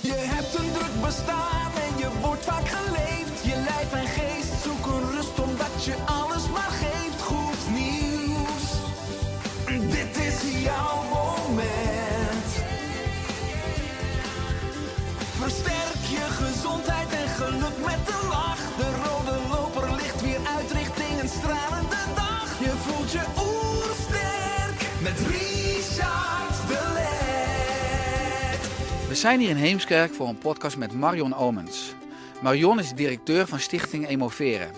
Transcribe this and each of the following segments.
Je hebt een zijn hier in Heemskerk voor een podcast met Marion Omens. Marion is directeur van Stichting Emoveren.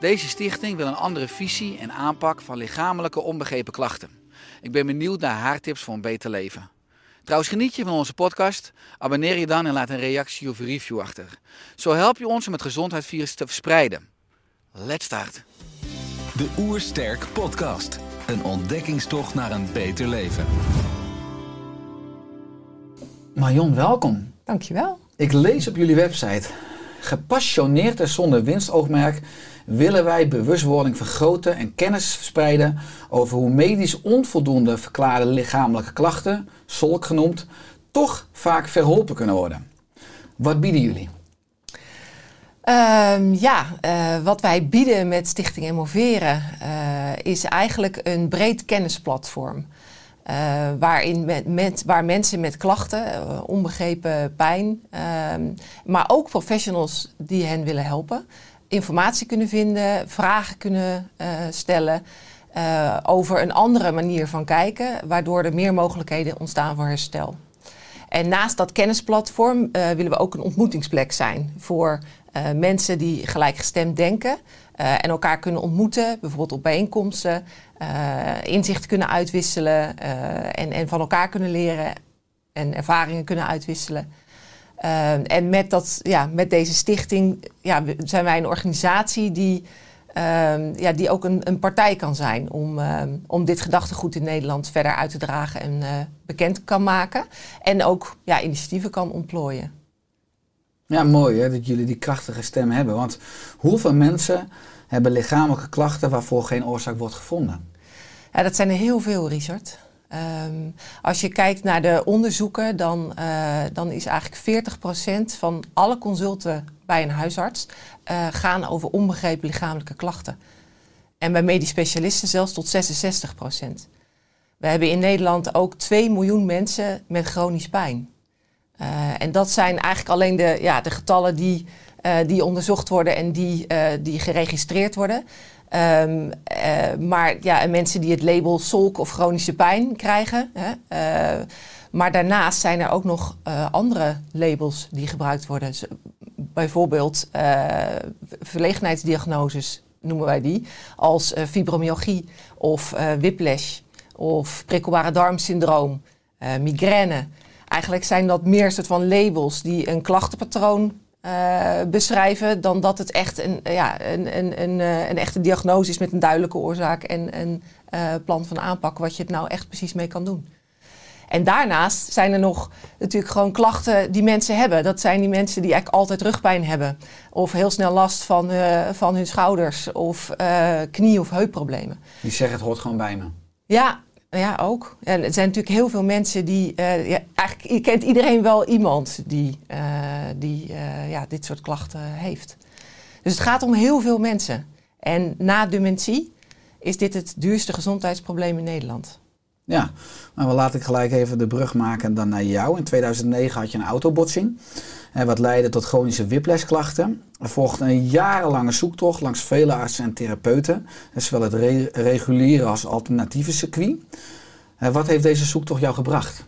Deze stichting wil een andere visie en aanpak van lichamelijke onbegrepen klachten. Ik ben benieuwd naar haar tips voor een beter leven. Trouwens, geniet je van onze podcast? Abonneer je dan en laat een reactie of review achter. Zo help je ons om het gezondheidsvirus te verspreiden. Let's start. De Oersterk Podcast. Een ontdekkingstocht naar een beter leven. Marion, welkom. Dankjewel. Ik lees op jullie website. Gepassioneerd en zonder winstoogmerk willen wij bewustwording vergroten en kennis verspreiden over hoe medisch onvoldoende verklaarde lichamelijke klachten, solk genoemd, toch vaak verholpen kunnen worden. Wat bieden jullie? Ehm, ja, eh, wat wij bieden met Stichting Emoveren eh, is eigenlijk een breed kennisplatform. Eh, waarin met, waar mensen met klachten, eh, onbegrepen pijn, ehm, maar ook professionals die hen willen helpen, informatie kunnen vinden, vragen kunnen eh, stellen over een andere manier van kijken, waardoor er meer mogelijkheden ontstaan voor herstel. En naast dat kennisplatform willen we ook een ontmoetingsplek zijn voor eh, mensen die gelijkgestemd denken eh, en elkaar kunnen ontmoeten, bijvoorbeeld op bijeenkomsten, eh, inzichten kunnen uitwisselen en, en van elkaar kunnen leren en ervaringen kunnen uitwisselen. En met, dat, ja, met deze stichting ja, zijn wij een organisatie die, ehm, ja, die ook een, een partij kan zijn om, ehm, om dit gedachtegoed in Nederland verder uit te dragen en bekend kan maken. En ook ja, initiatieven kan ontplooien. Ja, mooi hè, dat jullie die krachtige stem hebben. Want hoeveel mensen hebben lichamelijke klachten waarvoor geen oorzaak wordt gevonden? Ja, dat zijn er heel veel, Richard. Ehm, als je kijkt naar de onderzoeken, dan, eh, dan is eigenlijk 40% van alle consulten bij een huisarts eh, gaan over onbegrepen lichamelijke klachten. En bij medisch specialisten zelfs tot 66%. We hebben in Nederland ook 2 miljoen mensen met chronisch pijn. Eh, en dat zijn eigenlijk alleen de, ja, de getallen die, eh, die onderzocht worden en die, eh, die geregistreerd worden. Eh, maar ja, en mensen die het label solk of chronische pijn krijgen. Hè, maar daarnaast zijn er ook nog andere labels die gebruikt worden. Bijvoorbeeld verlegenheidsdiagnoses noemen wij die. Als fibromyalgie of whiplash of prikkelbare darmsyndroom, migraine. Eigenlijk zijn dat meer soort van labels die een klachtenpatroon eh, beschrijven, dan dat het echt een, ja, een, een, een, eh, een echte diagnose is met een duidelijke oorzaak en een eh, plan van aanpak wat je het nou echt precies mee kan doen. En daarnaast zijn er nog natuurlijk gewoon klachten die mensen hebben. Dat zijn die mensen die eigenlijk altijd rugpijn hebben. Of heel snel last van, van hun schouders. Of knie- of heupproblemen. Die zeggen het hoort gewoon bij me. Ja, ja, ook. En er zijn natuurlijk heel veel mensen die... eh, ja, eigenlijk je kent iedereen wel iemand die, eh, die eh, ja, dit soort klachten heeft. Dus het gaat om heel veel mensen. En na dementie is dit het duurste gezondheidsprobleem in Nederland. Ja, maar laat ik gelijk even de brug maken dan naar jou. In 2009 had je een autobotsing, wat leidde tot chronische whiplashklachten. Er volgde een jarenlange zoektocht langs vele artsen en therapeuten, zowel het re- reguliere als alternatieve circuit. Wat heeft deze zoektocht jou gebracht?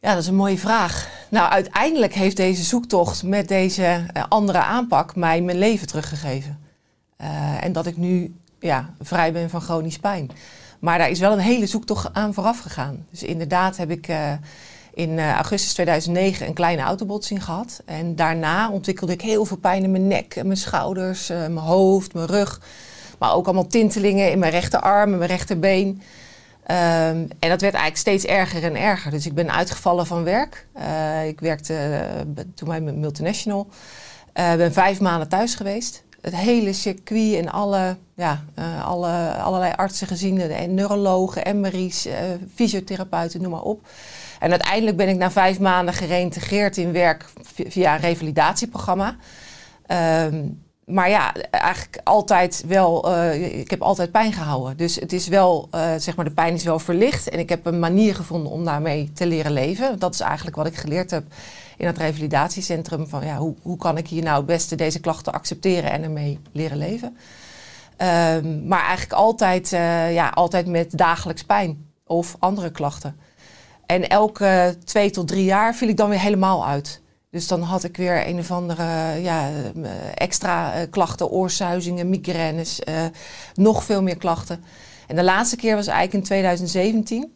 Ja, dat is een mooie vraag. Nou, uiteindelijk heeft deze zoektocht met deze eh, andere aanpak mij mijn leven teruggegeven. Eh, en dat ik nu ja, vrij ben van chronisch pijn. Maar daar is wel een hele zoektocht aan vooraf gegaan. Dus inderdaad heb ik, eh, in eh, augustus 2009 een kleine autobotsing gehad. En daarna ontwikkelde ik heel veel pijn in mijn nek en mijn schouders, eh, mijn hoofd, mijn rug. Maar ook allemaal tintelingen in mijn rechterarm en mijn rechterbeen. Ehm, en dat werd eigenlijk steeds erger en erger. Dus ik ben uitgevallen van werk. Eh, ik werkte toen bij multinational. Ben vijf maanden thuis geweest. Het hele circuit en alle, ja, alle, allerlei artsen gezien. En neurologen, MRI's, fysiotherapeuten, noem maar op. En uiteindelijk ben ik na vijf maanden gereïntegreerd in werk via een revalidatieprogramma. Ehm, maar ja, eigenlijk altijd wel, uh, ik heb altijd pijn gehouden. Dus het is wel, uh, zeg maar, de pijn is wel verlicht. En ik heb een manier gevonden om daarmee te leren leven. Dat is eigenlijk wat ik geleerd heb in het revalidatiecentrum. Van ja, hoe, hoe kan ik hier nou het beste deze klachten accepteren en ermee leren leven? Um, maar eigenlijk altijd, uh, ja, altijd met dagelijks pijn of andere klachten. En elke twee tot drie jaar viel ik dan weer helemaal uit. Dus dan had ik weer een of andere ja, extra uh, klachten, oorsuizingen, migraines, uh, nog veel meer klachten. En de laatste keer was eigenlijk in 2017.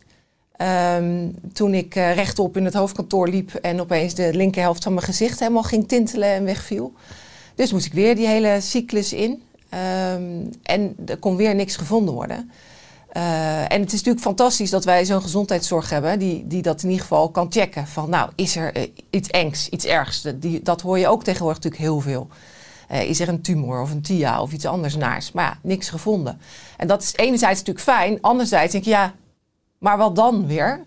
Um, toen ik uh, rechtop in het hoofdkantoor liep en opeens de linkerhelft van mijn gezicht helemaal ging tintelen en wegviel. Dus moest ik weer die hele cyclus in. Um, en er kon weer niks gevonden worden. Uh, en het is natuurlijk fantastisch dat wij zo'n gezondheidszorg hebben die, die dat in ieder geval kan checken. Van nou, is er uh, iets engs, iets ergs? Die, dat hoor je ook tegenwoordig natuurlijk heel veel. Uh, is er een tumor of een TIA of iets anders naars? Maar ja, niks gevonden. En dat is enerzijds natuurlijk fijn. Anderzijds denk je, ja, maar wat dan weer?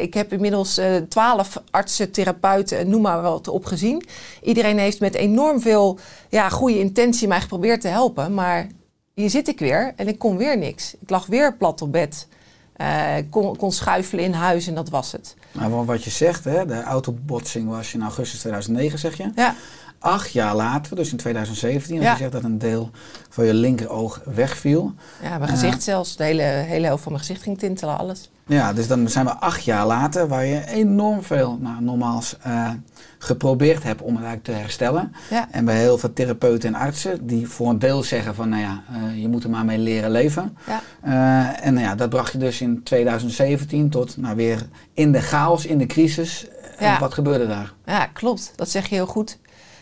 ik heb inmiddels twaalf artsen, therapeuten, noem maar wat opgezien. Iedereen heeft met enorm veel ja, goede intentie mij geprobeerd te helpen. Maar hier zit ik weer en ik kon weer niks. Ik lag weer plat op bed. Uh, kon, kon schuifelen in huis en dat was het. Nou, wat je zegt, hè, de autobotsing was in augustus 2009, zeg je. Ja. Acht jaar later, dus in 2017, als ja. je zegt dat een deel van je linkeroog wegviel. Ja, mijn gezicht uh, zelfs. De hele, hele helft van mijn gezicht ging tintelen, alles. Ja, dus dan zijn we acht jaar later, waar je enorm veel, nou, nogmaals, uh, geprobeerd hebt om het eigenlijk te herstellen. Ja. En bij heel veel therapeuten en artsen, die voor een deel zeggen van, nou ja, uh, je moet er maar mee leren leven. Ja. Uh, en nou ja, dat bracht je dus in 2017 tot, nou weer in de chaos, in de crisis. Ja. En wat gebeurde daar? Ja, klopt. Dat zeg je heel goed.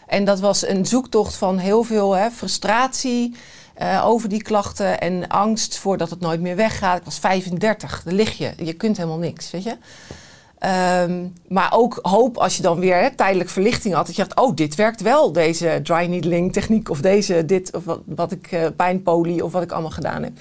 En dat was een zoektocht van heel veel hè, frustratie uh, over die klachten en angst voordat het nooit meer weggaat. Ik was 35, dan lig je. Je kunt helemaal niks, weet je. Um, maar ook hoop als je dan weer tijdelijk verlichting had. Dat je dacht, oh, dit werkt wel, deze dry needling techniek. Of deze, dit, of wat, wat ik, uh, pijnpolie, of wat ik allemaal gedaan heb.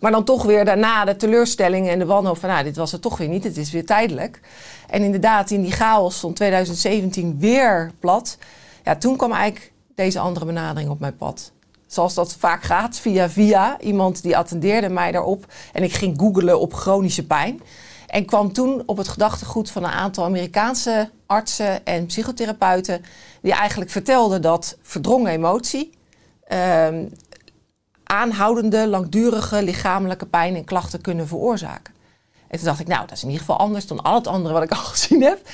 Maar dan toch weer daarna de teleurstelling en de wanhoop van, nou, dit was het toch weer niet. Het is weer tijdelijk. En inderdaad, in die chaos stond 2017 weer plat. Ja, toen kwam eigenlijk deze andere benadering op mijn pad zoals dat vaak gaat, via via. Iemand die attendeerde mij daarop. En ik ging googlen op chronische pijn. En kwam toen op het gedachtegoed van een aantal Amerikaanse artsen en psychotherapeuten. Die eigenlijk vertelden dat verdrongen emotie. Um, aanhoudende, langdurige lichamelijke pijn en klachten kunnen veroorzaken. En toen dacht ik, nou, dat is in ieder geval anders dan al het andere wat ik al gezien heb.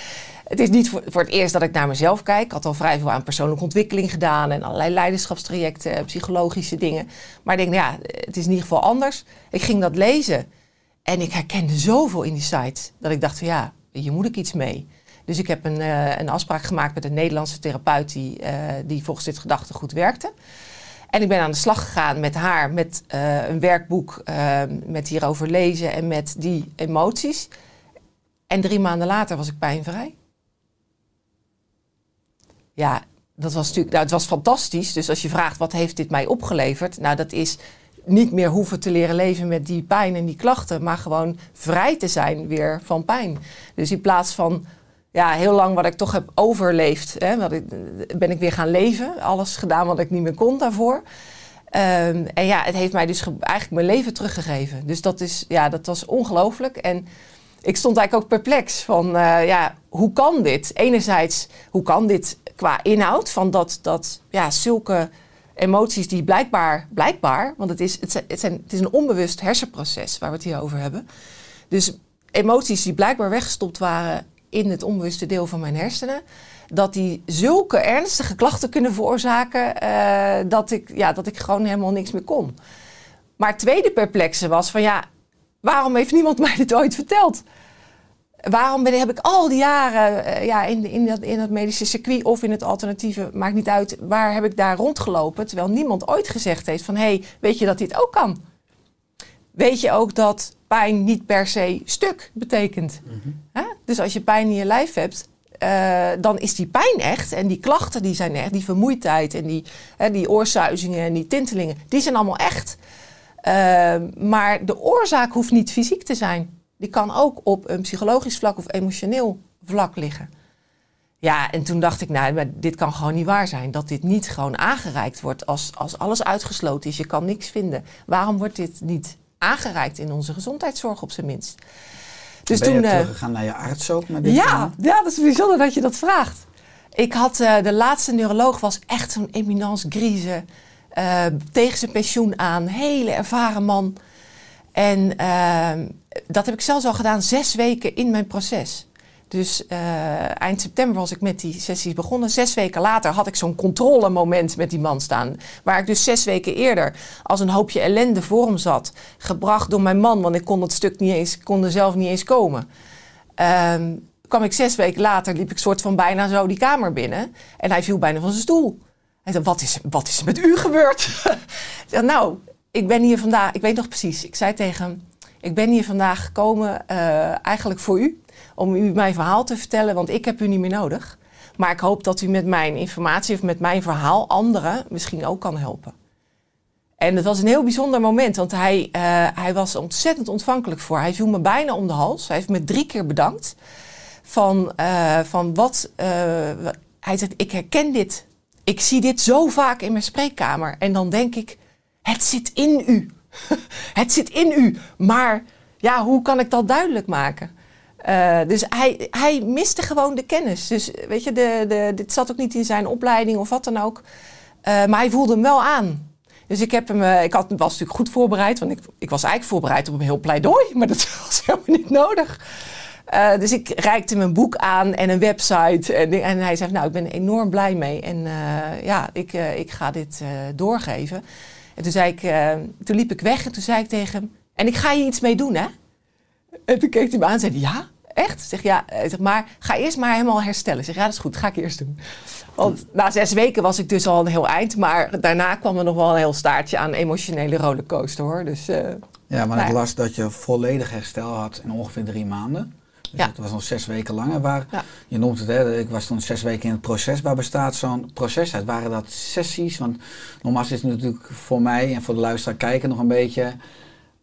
Het is niet voor, voor, het eerst dat ik naar mezelf kijk. Ik had al vrij veel aan persoonlijke ontwikkeling gedaan en allerlei leiderschapstrajecten, psychologische dingen. Maar ik denk, ja, het is in ieder geval anders. Ik ging dat lezen en ik herkende zoveel in die site dat ik dacht van ja, hier moet ik iets mee. Dus ik heb een, uh, een afspraak gemaakt met een Nederlandse therapeut die, uh, die volgens dit gedachtegoed werkte. En ik ben aan de slag gegaan met haar, met een werkboek, met hierover lezen en met die emoties. En drie maanden later was ik pijnvrij ja, dat was natuurlijk, nou, het was fantastisch. Dus als je vraagt wat heeft dit mij opgeleverd, nou, dat is niet meer hoeven te leren leven met die pijn en die klachten, maar gewoon vrij te zijn weer van pijn. Dus in plaats van ja, heel lang wat ik toch heb overleefd, hè, wat ik, ben ik weer gaan leven. Alles gedaan wat ik niet meer kon daarvoor. Um, en ja, het heeft mij dus eigenlijk mijn leven teruggegeven. Dus dat, is, ja, dat was ongelooflijk. En ik stond eigenlijk ook perplex van, uh, ja, hoe kan dit? Enerzijds, hoe kan dit qua inhoud? Van dat, dat ja, zulke emoties die blijkbaar, blijkbaar, want het is, het, zijn, het, zijn, het is een onbewust hersenproces waar we het hier over hebben. Dus emoties die blijkbaar weggestopt waren in het onbewuste deel van mijn hersenen, dat die zulke ernstige klachten kunnen veroorzaken uh, dat, ik, ja, dat ik gewoon helemaal niks meer kon. Maar het tweede perplexe was van ja, waarom heeft niemand mij dit ooit verteld? Waarom ben, heb ik al die jaren eh, ja, in, in, dat, in dat medische circuit of in het alternatieve, maakt niet uit, waar heb ik daar rondgelopen? Terwijl niemand ooit gezegd heeft van, hé, hey, weet je dat dit ook kan? Weet je ook dat pijn niet per se stuk betekent? Hè? Dus als je pijn in je lijf hebt, eh, dan is die pijn echt. En die klachten die zijn echt. Die vermoeidheid en die, hè, die oorsuizingen en die tintelingen, die zijn allemaal echt. Eh, maar de oorzaak hoeft niet fysiek te zijn. Die kan ook op een psychologisch vlak of emotioneel vlak liggen. Ja, en toen dacht ik, nou, maar dit kan gewoon niet waar zijn. Dat dit niet gewoon aangereikt wordt als, als alles uitgesloten is. Je kan niks vinden. Waarom wordt dit niet aangereikt in onze gezondheidszorg op zijn minst? Dus ben je toen, teruggegaan naar je arts ook? Met dit ja, ja, dat is bijzonder dat je dat vraagt. Ik had, uh, de laatste neuroloog was echt zo'n eminence grise. Uh, tegen zijn pensioen aan. Hele ervaren man. En uh, dat heb ik zelfs al gedaan zes weken in mijn proces. Dus uh, eind september was ik met die sessies begonnen. Zes weken later had ik zo'n controlemoment met die man staan. Waar ik dus zes weken eerder als een hoopje ellende voor hem zat. Gebracht door mijn man, want ik kon het stuk niet eens, kon er zelf niet eens komen. Uh, kwam ik zes weken later, liep ik soort van bijna zo die kamer binnen. En hij viel bijna van zijn stoel. Hij zei, wat is, wat is met u gebeurd? nou, ik ben hier vandaag, ik weet nog precies. Ik zei tegen hem, ik ben hier vandaag gekomen uh, eigenlijk voor u om u mijn verhaal te vertellen, want ik heb u niet meer nodig. Maar ik hoop dat u met mijn informatie of met mijn verhaal anderen misschien ook kan helpen. En het was een heel bijzonder moment, want hij, uh, hij was ontzettend ontvankelijk voor. Hij viel me bijna om de hals. Hij heeft me drie keer bedankt. Van, uh, van wat. Hij zegt: Ik herken dit. Ik zie dit zo vaak in mijn spreekkamer. En dan denk ik: Het zit in u. het zit in u. Maar ja, hoe kan ik dat duidelijk maken? Uh, dus hij, hij miste gewoon de kennis. Dus weet je, de, de, dit zat ook niet in zijn opleiding of wat dan ook. Uh, maar hij voelde hem wel aan. Dus ik heb hem, uh, ik had, was natuurlijk goed voorbereid, want ik, ik was eigenlijk voorbereid op een heel pleidooi, maar dat was helemaal niet nodig. dus ik reikte hem een boek aan en een website. En, en hij zei: Nou, ik ben enorm blij mee. En ja, ik, ik ga dit doorgeven. En toen, zei ik, toen liep ik weg en toen zei ik tegen hem: En ik ga je iets mee doen, hè? En toen keek hij me aan en zei: Ja, echt? Zeg ja, zeg maar, ga eerst maar helemaal herstellen. Zeg ja, dat is goed, ga ik eerst doen. Want na zes weken was ik dus al een heel eind, maar daarna kwam er nog wel een heel staartje aan emotionele rollercoaster hoor. Dus, uh, ja, maar nou ik las dat je volledig herstel had in ongeveer drie maanden. Dus ja. Het was nog zes weken langer. Waar, ja. Je noemt het, hè, ik was toen zes weken in het proces. Waar bestaat zo'n proces uit? Waren dat sessies? Want nogmaals is het natuurlijk voor mij en voor de luisteraar kijken nog een beetje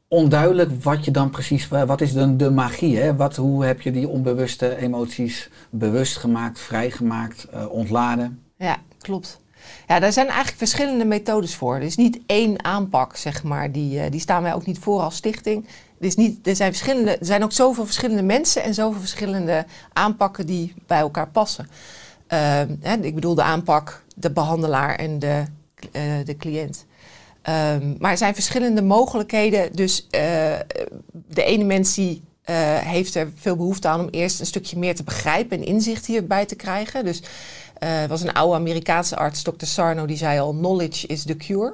onduidelijk wat je dan precies, wat is dan de magie? Hè? Wat, hoe heb je die onbewuste emoties bewust gemaakt, vrijgemaakt, uh, ontladen? Ja, klopt. Ja, daar zijn eigenlijk verschillende methodes voor. Er is niet één aanpak, zeg maar. Die, uh, die staan wij ook niet voor als stichting. Er, is niet, er, zijn verschillende, er zijn ook zoveel verschillende mensen en zoveel verschillende aanpakken die bij elkaar passen. Uh, hè, ik bedoel de aanpak, de behandelaar en de, uh, de cliënt. Um, maar er zijn verschillende mogelijkheden. Dus uh, de ene mens die uh, heeft er veel behoefte aan om eerst een stukje meer te begrijpen en inzicht hierbij te krijgen. Dus er was een oude Amerikaanse arts, Dr. Sarno, die zei al: knowledge is the cure.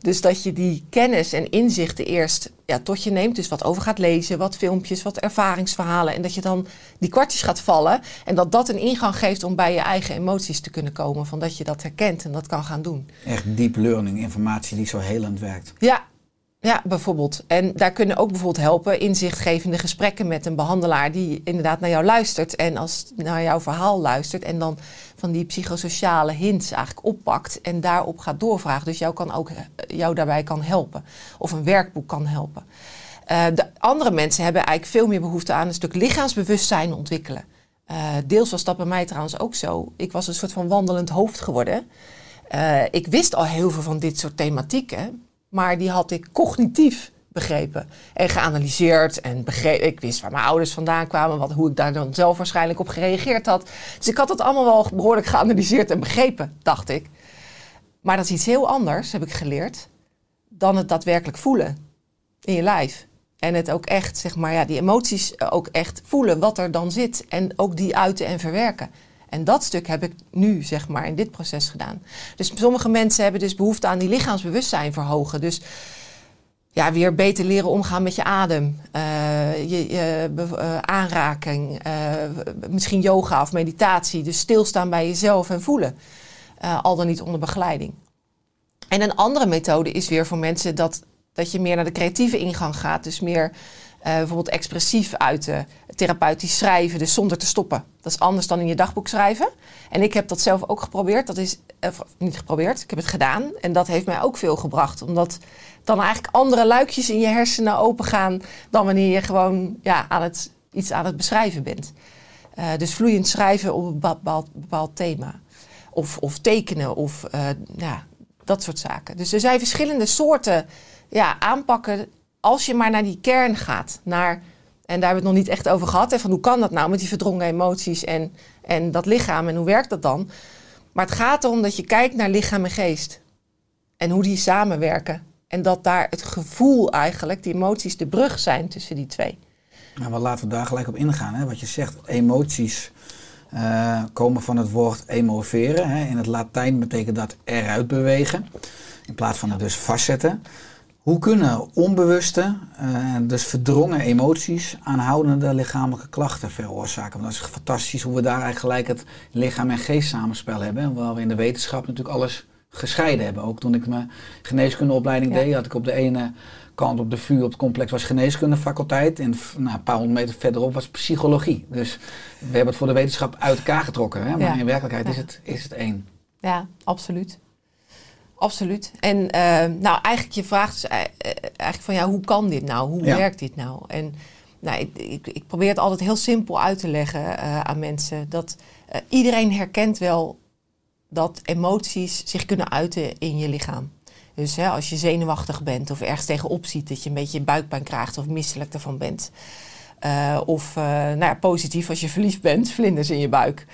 Dus dat je die kennis en inzichten eerst ja, tot je neemt. Dus wat over gaat lezen, wat filmpjes, wat ervaringsverhalen. En dat je dan die kwartjes gaat vallen. En dat dat een ingang geeft om bij je eigen emoties te kunnen komen. Van dat je dat herkent en dat kan gaan doen. Echt deep learning, informatie die zo helend werkt. Ja, ja, bijvoorbeeld. En daar kunnen ook bijvoorbeeld helpen inzichtgevende gesprekken met een behandelaar die inderdaad naar jou luistert en als naar jouw verhaal luistert en dan van die psychosociale hints eigenlijk oppakt en daarop gaat doorvragen. Dus jou, kan ook, jou daarbij kan helpen. Of een werkboek kan helpen. Uh, de andere mensen hebben eigenlijk veel meer behoefte aan een stuk lichaamsbewustzijn ontwikkelen. Uh, deels was dat bij mij trouwens ook zo. Ik was een soort van wandelend hoofd geworden. Ik wist al heel veel van dit soort thematieken. Maar die had ik cognitief begrepen en geanalyseerd. En begreep, ik wist waar mijn ouders vandaan kwamen, wat, hoe ik daar dan zelf waarschijnlijk op gereageerd had. Dus ik had het allemaal wel behoorlijk geanalyseerd en begrepen, dacht ik. Maar dat is iets heel anders, heb ik geleerd, dan het daadwerkelijk voelen in je lijf. En het ook echt, zeg maar, ja, die emoties ook echt voelen wat er dan zit. En ook die uiten en verwerken. En dat stuk heb ik nu, zeg maar, in dit proces gedaan. Dus sommige mensen hebben dus behoefte aan die lichaamsbewustzijn verhogen. Dus ja, weer beter leren omgaan met je adem, eh, je, eh, aanraking, eh, misschien yoga of meditatie. Dus stilstaan bij jezelf en voelen, al dan niet onder begeleiding. En een andere methode is weer voor mensen dat, dat je meer naar de creatieve ingang gaat. Dus meer bijvoorbeeld expressief uiten, therapeutisch schrijven, dus zonder te stoppen. Dat is anders dan in je dagboek schrijven. En ik heb dat zelf ook geprobeerd. Dat is niet geprobeerd, ik heb het gedaan. En dat heeft mij ook veel gebracht. Omdat dan eigenlijk andere luikjes in je hersenen open gaan dan wanneer je gewoon ja, aan het, iets aan het beschrijven bent. Eh, dus vloeiend schrijven op een bepaald, thema. Of, of tekenen of eh, ja, dat soort zaken. Dus er zijn verschillende soorten ja, aanpakken als je maar naar die kern gaat. Naar, en daar hebben we het nog niet echt over gehad. Hè, van hoe kan dat nou met die verdrongen emoties en, en dat lichaam en hoe werkt dat dan? Maar het gaat erom dat je kijkt naar lichaam en geest. En hoe die samenwerken. En dat daar het gevoel eigenlijk, die emoties, de brug zijn tussen die twee. Nou, wel laten we daar gelijk op ingaan. Hè? Wat je zegt, emoties eh, komen van het woord emoveren. Hè? In het Latijn betekent dat eruit bewegen. In plaats van het dus vastzetten. Hoe kunnen onbewuste, eh, dus verdrongen emoties, aanhoudende lichamelijke klachten veroorzaken? Want dat is fantastisch hoe we daar eigenlijk gelijk het lichaam en geest samenspel hebben. En Waar we in de wetenschap natuurlijk alles gescheiden hebben. Ook toen ik mijn geneeskundeopleiding Ja. deed, had ik op de ene kant op de VU op het complex was geneeskundefaculteit. En nou, een paar honderd meter verderop was psychologie. Dus we hebben het voor de wetenschap uit elkaar getrokken. Hè? Maar Ja. in werkelijkheid is, het, is het één. Ja, absoluut. Absoluut. En eh, nou, eigenlijk je vraagt dus ei- eh, eigenlijk van ja, hoe kan dit nou? Hoe werkt dit nou? En nou, ik, ik, ik probeer het altijd heel simpel uit te leggen eh, aan mensen. Dat eh, iedereen herkent wel dat emoties zich kunnen uiten in je lichaam. Dus hè, als je zenuwachtig bent of ergens tegenop ziet dat je een beetje buikpijn krijgt of misselijk ervan bent. Eh, of eh, nou ja, positief als je verliefd bent, vlinders in je buik.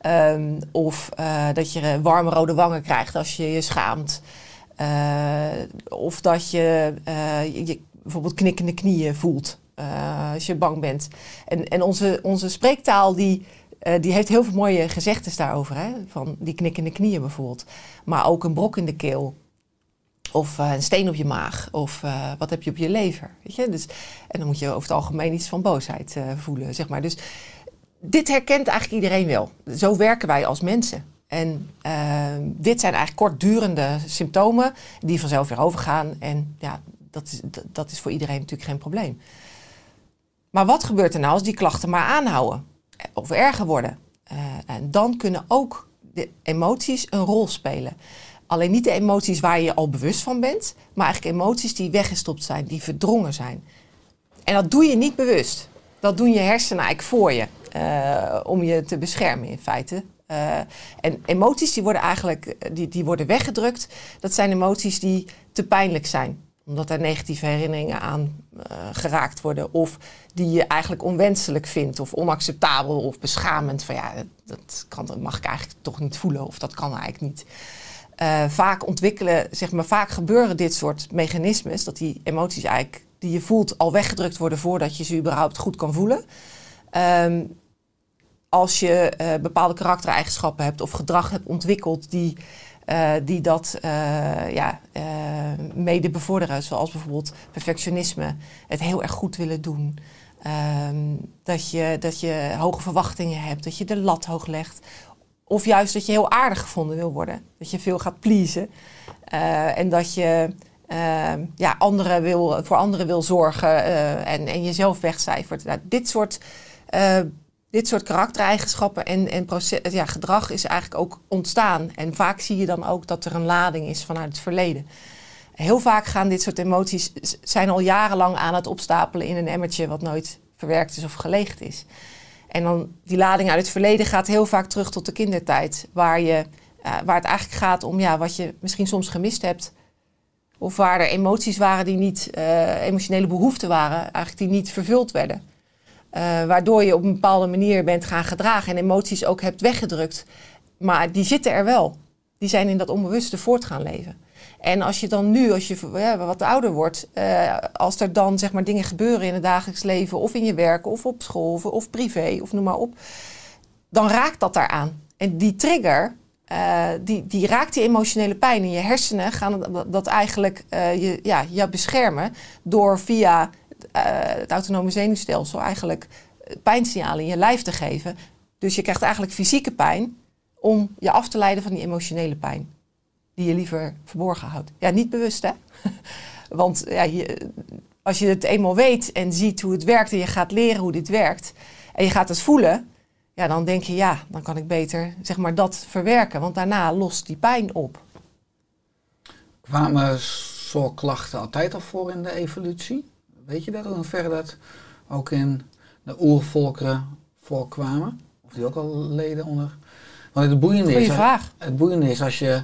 Ehm, of eh, dat je warme rode wangen krijgt als je je schaamt. Of dat je, je, bijvoorbeeld knikkende knieën voelt als je bang bent. En, en onze, onze spreektaal die, eh, die heeft heel veel mooie gezegdes daarover. Hè? Van die knikkende knieën bijvoorbeeld. Maar ook een brok in de keel. Of eh, een steen op je maag. Of eh, wat heb je op je lever. Weet je? Dus, en dan moet je over het algemeen iets van boosheid voelen. Zeg maar. Dus dit herkent eigenlijk iedereen wel. Zo werken wij als mensen. En dit zijn eigenlijk kortdurende symptomen die vanzelf weer overgaan. En ja, dat is, dat is voor iedereen natuurlijk geen probleem. Maar wat gebeurt er nou als die klachten maar aanhouden? Of erger worden? Eh, en dan kunnen ook de emoties een rol spelen. Alleen niet de emoties waar je al bewust van bent, maar eigenlijk emoties die weggestopt zijn, die verdrongen zijn. En dat doe je niet bewust. Dat doen je hersenen eigenlijk voor je, eh, om je te beschermen in feite. Eh, en emoties die worden eigenlijk die, die worden weggedrukt. Dat zijn emoties die te pijnlijk zijn. Omdat er negatieve herinneringen aan eh, geraakt worden. Of die je eigenlijk onwenselijk vindt. Of onacceptabel of beschamend. Van ja, dat, kan, mag ik eigenlijk toch niet voelen. Of dat kan eigenlijk niet. Eh, vaak ontwikkelen, zeg maar, vaak gebeuren dit soort mechanismes. Dat die emoties eigenlijk die je voelt al weggedrukt worden voordat je ze überhaupt goed kan voelen. Ehm, als je eh, bepaalde karaktereigenschappen hebt of gedrag hebt ontwikkeld die, eh, die dat eh, ja, eh, mede bevorderen. Zoals bijvoorbeeld perfectionisme, het heel erg goed willen doen. Ehm, dat, je, dat je hoge verwachtingen hebt, dat je de lat hoog legt. Of juist dat je heel aardig gevonden wil worden. Dat je veel gaat pleasen. En dat je ehm, ja, anderen wil, voor anderen wil zorgen en, en jezelf wegcijfert. Nou, dit soort dit soort karaktereigenschappen en, en proces, ja, gedrag is eigenlijk ook ontstaan. En vaak zie je dan ook dat er een lading is vanuit het verleden. Heel vaak gaan dit soort emoties zijn al jarenlang aan het opstapelen in een emmertje wat nooit verwerkt is of geleegd is. En dan die lading uit het verleden gaat heel vaak terug tot de kindertijd, waar, je, eh, waar het eigenlijk gaat om ja, wat je misschien soms gemist hebt. Of waar er emoties waren die niet, eh, emotionele behoeften waren, eigenlijk die niet vervuld werden. Eh, waardoor je op een bepaalde manier bent gaan gedragen en emoties ook hebt weggedrukt. Maar die zitten er wel. Die zijn in dat onbewuste voort gaan leven. En als je dan nu, als je ja, wat ouder wordt, eh, als er dan zeg maar dingen gebeuren in het dagelijks leven, of in je werk, of op school, of, privé, of noem maar op, dan raakt dat daaraan. En die trigger, eh, die, die raakt die emotionele pijn. En je hersenen gaan dat- eigenlijk je, ja, je beschermen door via het autonome zenuwstelsel eigenlijk pijnsignalen in je lijf te geven. Dus je krijgt eigenlijk fysieke pijn om je af te leiden van die emotionele pijn. Die je liever verborgen houdt. Ja, niet bewust hè. Want ja, je, als je het eenmaal weet en ziet hoe het werkt en je gaat leren hoe dit werkt en je gaat het voelen, ja, dan denk je ja, dan kan ik beter zeg maar dat verwerken, want daarna lost die pijn op. Kwamen soort klachten altijd al voor in de evolutie? Weet je dat? In hoeverre dat ook in de oervolkeren voorkwamen? Of die ook al leden onder? Want het boeiende Goeie is, vraag. het boeiende is als je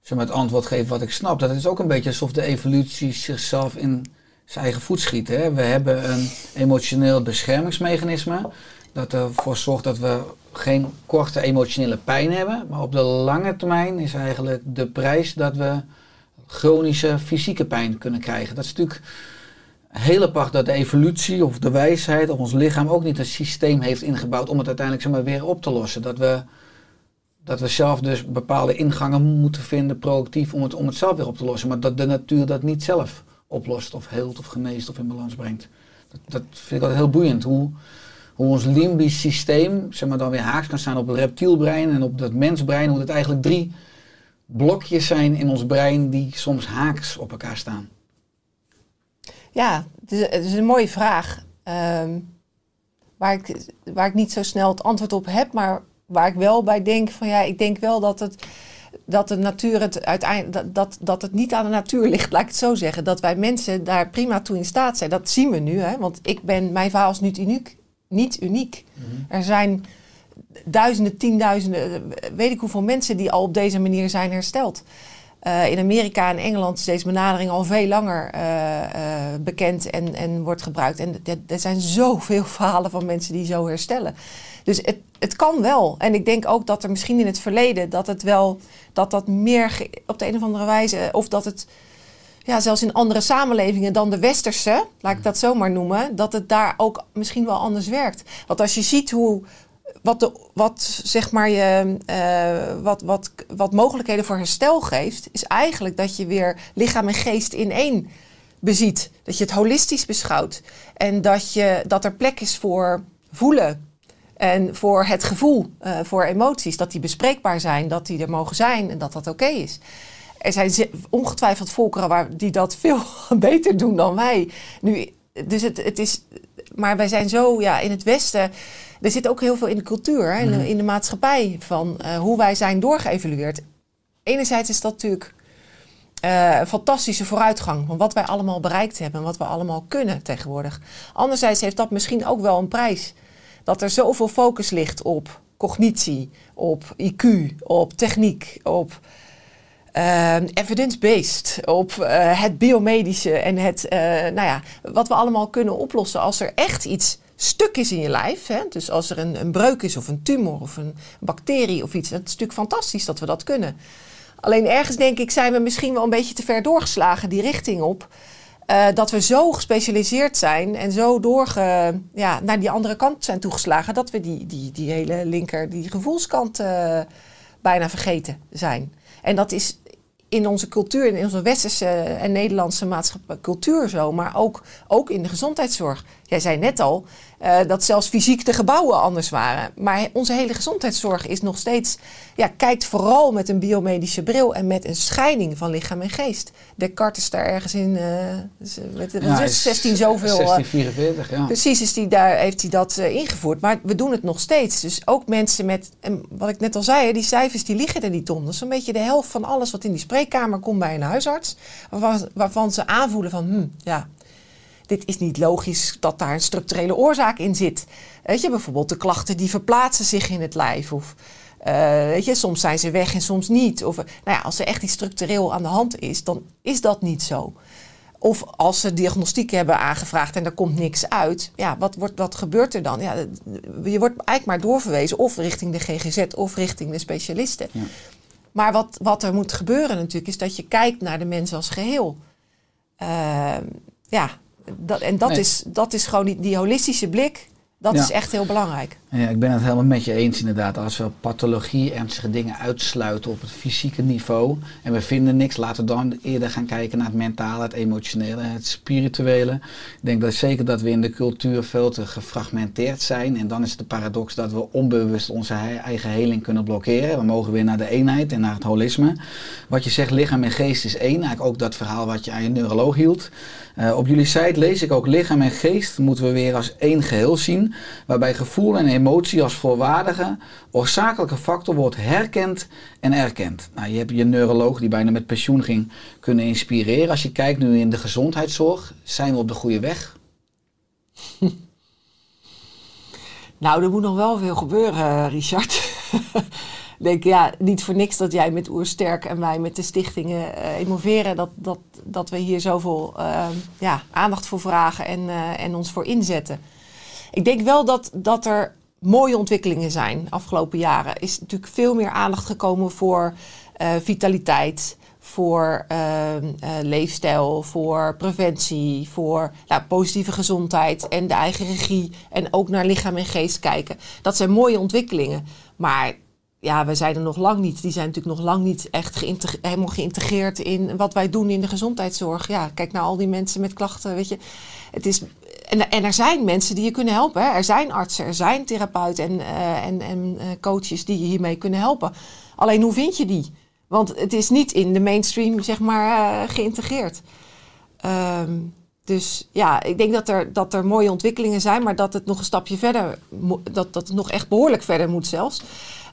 zeg maar, het antwoord geeft wat ik snap, dat is ook een beetje alsof de evolutie zichzelf in zijn eigen voet schiet. Hè? We hebben een emotioneel beschermingsmechanisme dat ervoor zorgt dat we geen korte emotionele pijn hebben, maar op de lange termijn is eigenlijk de prijs dat we chronische fysieke pijn kunnen krijgen. Dat is natuurlijk heel apart dat de evolutie of de wijsheid of ons lichaam ook niet een systeem heeft ingebouwd om het uiteindelijk zeg weer op te lossen. Dat we, dat we zelf dus bepaalde ingangen moeten vinden proactief om het, om het zelf weer op te lossen. Maar dat de natuur dat niet zelf oplost of heelt of geneest of in balans brengt. Dat, dat vind ik altijd heel boeiend. Hoe, hoe ons limbisch systeem zeg maar, dan weer haaks kan staan op het reptielbrein en op het mensbrein. Hoe het eigenlijk drie blokjes zijn in ons brein die soms haaks op elkaar staan. Ja, het is, het is een mooie vraag. ehm, waar, ik, waar ik niet zo snel het antwoord op heb, maar waar ik wel bij denk van ja, ik denk wel dat het dat de natuur het uiteindelijk dat, dat, dat het niet aan de natuur ligt, laat ik het zo zeggen. Dat wij mensen daar prima toe in staat zijn. Dat zien we nu, hè? Want ik ben, mijn verhaal is niet uniek. Niet uniek. Er zijn duizenden, tienduizenden, weet ik hoeveel mensen die al op deze manier zijn hersteld. Eh, in Amerika en Engeland is deze benadering al veel langer eh, eh, bekend en, en wordt gebruikt. En er zijn zoveel verhalen van mensen die zo herstellen. Dus het, het kan wel. En ik denk ook dat er misschien in het verleden dat het wel dat dat meer op de een of andere wijze, of dat het ja, zelfs in andere samenlevingen dan de westerse, laat ik dat zo maar noemen, dat het daar ook misschien wel anders werkt. Want als je ziet hoe wat, de, wat zeg maar je, eh, wat, wat, wat mogelijkheden voor herstel geeft, is eigenlijk dat je weer lichaam en geest in één beziet. Dat je het holistisch beschouwt. En dat, je, dat er plek is voor voelen. En voor het gevoel, eh, voor emoties. Dat die bespreekbaar zijn, dat die er mogen zijn en dat dat oké is. Er zijn ongetwijfeld volkeren waar, die dat veel beter doen dan wij. Nu, dus het, het is, maar wij zijn zo ja, in het Westen. Er zit ook heel veel in de cultuur, hè, in, de, in de maatschappij, van eh, hoe wij zijn doorgeëvalueerd. Enerzijds is dat natuurlijk eh, een fantastische vooruitgang van wat wij allemaal bereikt hebben en wat we allemaal kunnen tegenwoordig. Anderzijds heeft dat misschien ook wel een prijs. Dat er zoveel focus ligt op cognitie, op IQ, op techniek, op eh, evidence-based, op eh, het biomedische en het, eh, nou ja, wat we allemaal kunnen oplossen als er echt iets stuk is in je lijf. Hè? Dus als er een, een breuk is of een tumor of een bacterie of iets, dat is natuurlijk fantastisch dat we dat kunnen. Alleen ergens denk ik zijn we misschien wel een beetje te ver doorgeslagen die richting op. eh, dat we zo gespecialiseerd zijn en zo doorge, ja, naar die andere kant zijn toegeslagen, dat we die, die, die hele linker, die gevoelskant bijna vergeten zijn. En dat is in onze cultuur, in onze westerse en Nederlandse maatschappij, cultuur zo, maar ook, ook in de gezondheidszorg. Jij zei net al eh, dat zelfs fysiek de gebouwen anders waren. Maar onze hele gezondheidszorg is nog steeds, ja, kijkt vooral met een biomedische bril en met een scheiding van lichaam en geest. Descartes is daar ergens in, dus, eh, met, wat is het, 16 zoveel. eh, 1644, ja. Precies is die daar, heeft hij dat ingevoerd. Maar we doen het nog steeds. Dus ook mensen met, en wat ik net al zei, die cijfers die liggen er niet om. Dat is een beetje de helft van alles wat in die spreekkamer komt bij een huisarts. Waarvan, waarvan ze aanvoelen van, hm, ja, dit is niet logisch dat daar een structurele oorzaak in zit. Weet je, bijvoorbeeld de klachten die verplaatsen zich in het lijf. Of eh, weet je, soms zijn ze weg en soms niet. Of, eh, nou ja, als er echt iets structureel aan de hand is, dan is dat niet zo. Of als ze diagnostiek hebben aangevraagd en er komt niks uit. Ja, wat, wordt, wat gebeurt er dan? Ja, je wordt eigenlijk maar doorverwezen of richting de GGZ of richting de specialisten. Ja. Maar wat, wat er moet gebeuren natuurlijk is dat je kijkt naar de mens als geheel. Ehm, ja, dat, en dat, Nee. is, dat is gewoon die, die holistische blik. Dat Ja. is echt heel belangrijk. Ja, ik ben het helemaal met je eens inderdaad. Als we pathologie, ernstige dingen uitsluiten op het fysieke niveau en we vinden niks, laten we dan eerder gaan kijken naar het mentale, het emotionele, het spirituele. Ik denk dat zeker dat we in de cultuur veel te gefragmenteerd zijn en dan is het de paradox dat we onbewust onze he- eigen heling kunnen blokkeren. We mogen weer naar de eenheid en naar het holisme. Wat je zegt, lichaam en geest is één. Eigenlijk ook dat verhaal wat je aan je neuroloog hield. Eh, op jullie site lees ik ook lichaam en geest moeten we weer als één geheel zien, waarbij gevoel en emotie als voorwaardige, oorzakelijke factor wordt herkend en erkend. Nou, je hebt je neuroloog die bijna met pensioen ging kunnen inspireren. Als je kijkt nu in de gezondheidszorg, zijn we op de goede weg? Nou, er moet nog wel veel gebeuren, Richard. Denk, ja, niet voor niks dat jij met Oersterk en wij met de stichtingen eh emoveren, dat, dat, dat we hier zoveel eh, ja, aandacht voor vragen en, eh, en ons voor inzetten. Ik denk wel dat, dat er mooie ontwikkelingen zijn afgelopen jaren. Is natuurlijk veel meer aandacht gekomen voor eh, vitaliteit, voor eh, eh, leefstijl, voor preventie, voor nou, positieve gezondheid en de eigen regie. En ook naar lichaam en geest kijken. Dat zijn mooie ontwikkelingen. Maar ja, we zijn er nog lang niet. Die zijn natuurlijk nog lang niet echt helemaal geïntegreerd in wat wij doen in de gezondheidszorg. Ja, kijk naar al die mensen met klachten, weet je. Het is, en, en er zijn mensen die je kunnen helpen. Er zijn artsen, er zijn therapeuten en, eh, en, en eh, coaches die je hiermee kunnen helpen. Alleen hoe vind je die? Want het is niet in de mainstream, zeg maar, eh, geïntegreerd. Ehm, dus ja, ik denk dat er, dat er mooie ontwikkelingen zijn, maar dat het nog een stapje verder, dat, dat het nog echt behoorlijk verder moet zelfs.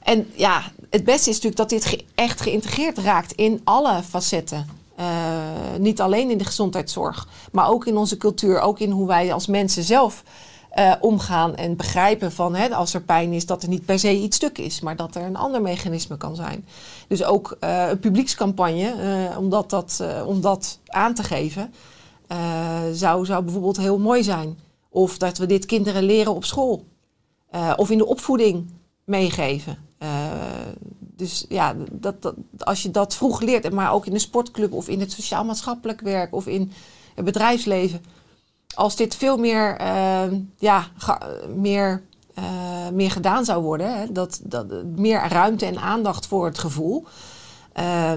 En ja, het beste is natuurlijk dat dit echt geïntegreerd raakt in alle facetten. Eh, niet alleen in de gezondheidszorg, maar ook in onze cultuur, ook in hoe wij als mensen zelf eh, omgaan en begrijpen van hè, als er pijn is, dat er niet per se iets stuk is, maar dat er een ander mechanisme kan zijn. Dus ook eh, een publiekscampagne, om, dat, om dat aan te geven, eh, zou, zou bijvoorbeeld heel mooi zijn. Of dat we dit kinderen leren op school. Eh, of in de opvoeding meegeven. Eh, dus ja, dat, dat, als je dat vroeg leert, maar ook in de sportclub of in het sociaal-maatschappelijk werk of in het bedrijfsleven. Als dit veel meer, ja, meer, meer gedaan zou worden, hè, dat, dat, meer ruimte en aandacht voor het gevoel,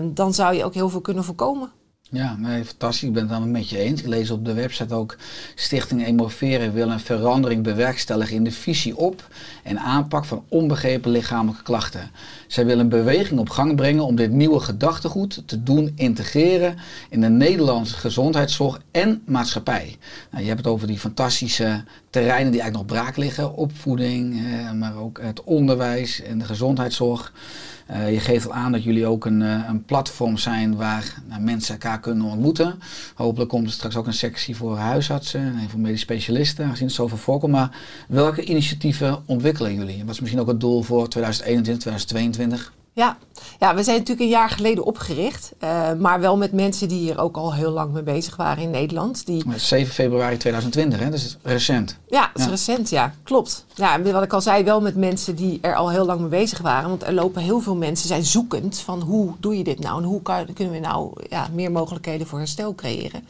dan zou je ook heel veel kunnen voorkomen. Ja, nee, fantastisch. Ik ben het helemaal met je eens. Ik lees op de website ook Stichting Emoveren wil een verandering bewerkstelligen in de visie op en aanpak van onbegrepen lichamelijke klachten. Zij willen een beweging op gang brengen om dit nieuwe gedachtegoed te doen integreren in de Nederlandse gezondheidszorg en maatschappij. Nou, je hebt het over die fantastische terreinen die eigenlijk nog braak liggen. Opvoeding, eh, maar ook het onderwijs en de gezondheidszorg. Eh, je geeft al aan dat jullie ook een, eh, een platform zijn waar nou, mensen elkaar kunnen ontmoeten. Hopelijk komt er straks ook een sectie voor huisartsen en voor medisch specialisten, aangezien het zoveel voorkomt. Maar welke initiatieven ontwikkelen jullie? Wat is misschien ook het doel voor 2021, 2022? Ja. ja, we zijn natuurlijk een jaar geleden opgericht. eh, maar wel met mensen die hier ook al heel lang mee bezig waren in Nederland. Die, Maar 7 februari 2020, hè? dat is recent. ja, dat is Ja. recent, ja. Klopt. Ja, en wat ik al zei, wel met mensen die er al heel lang mee bezig waren. Want er lopen heel veel mensen, zijn zoekend van hoe doe je dit nou? En hoe kan, kunnen we nou ja, meer mogelijkheden voor herstel creëren?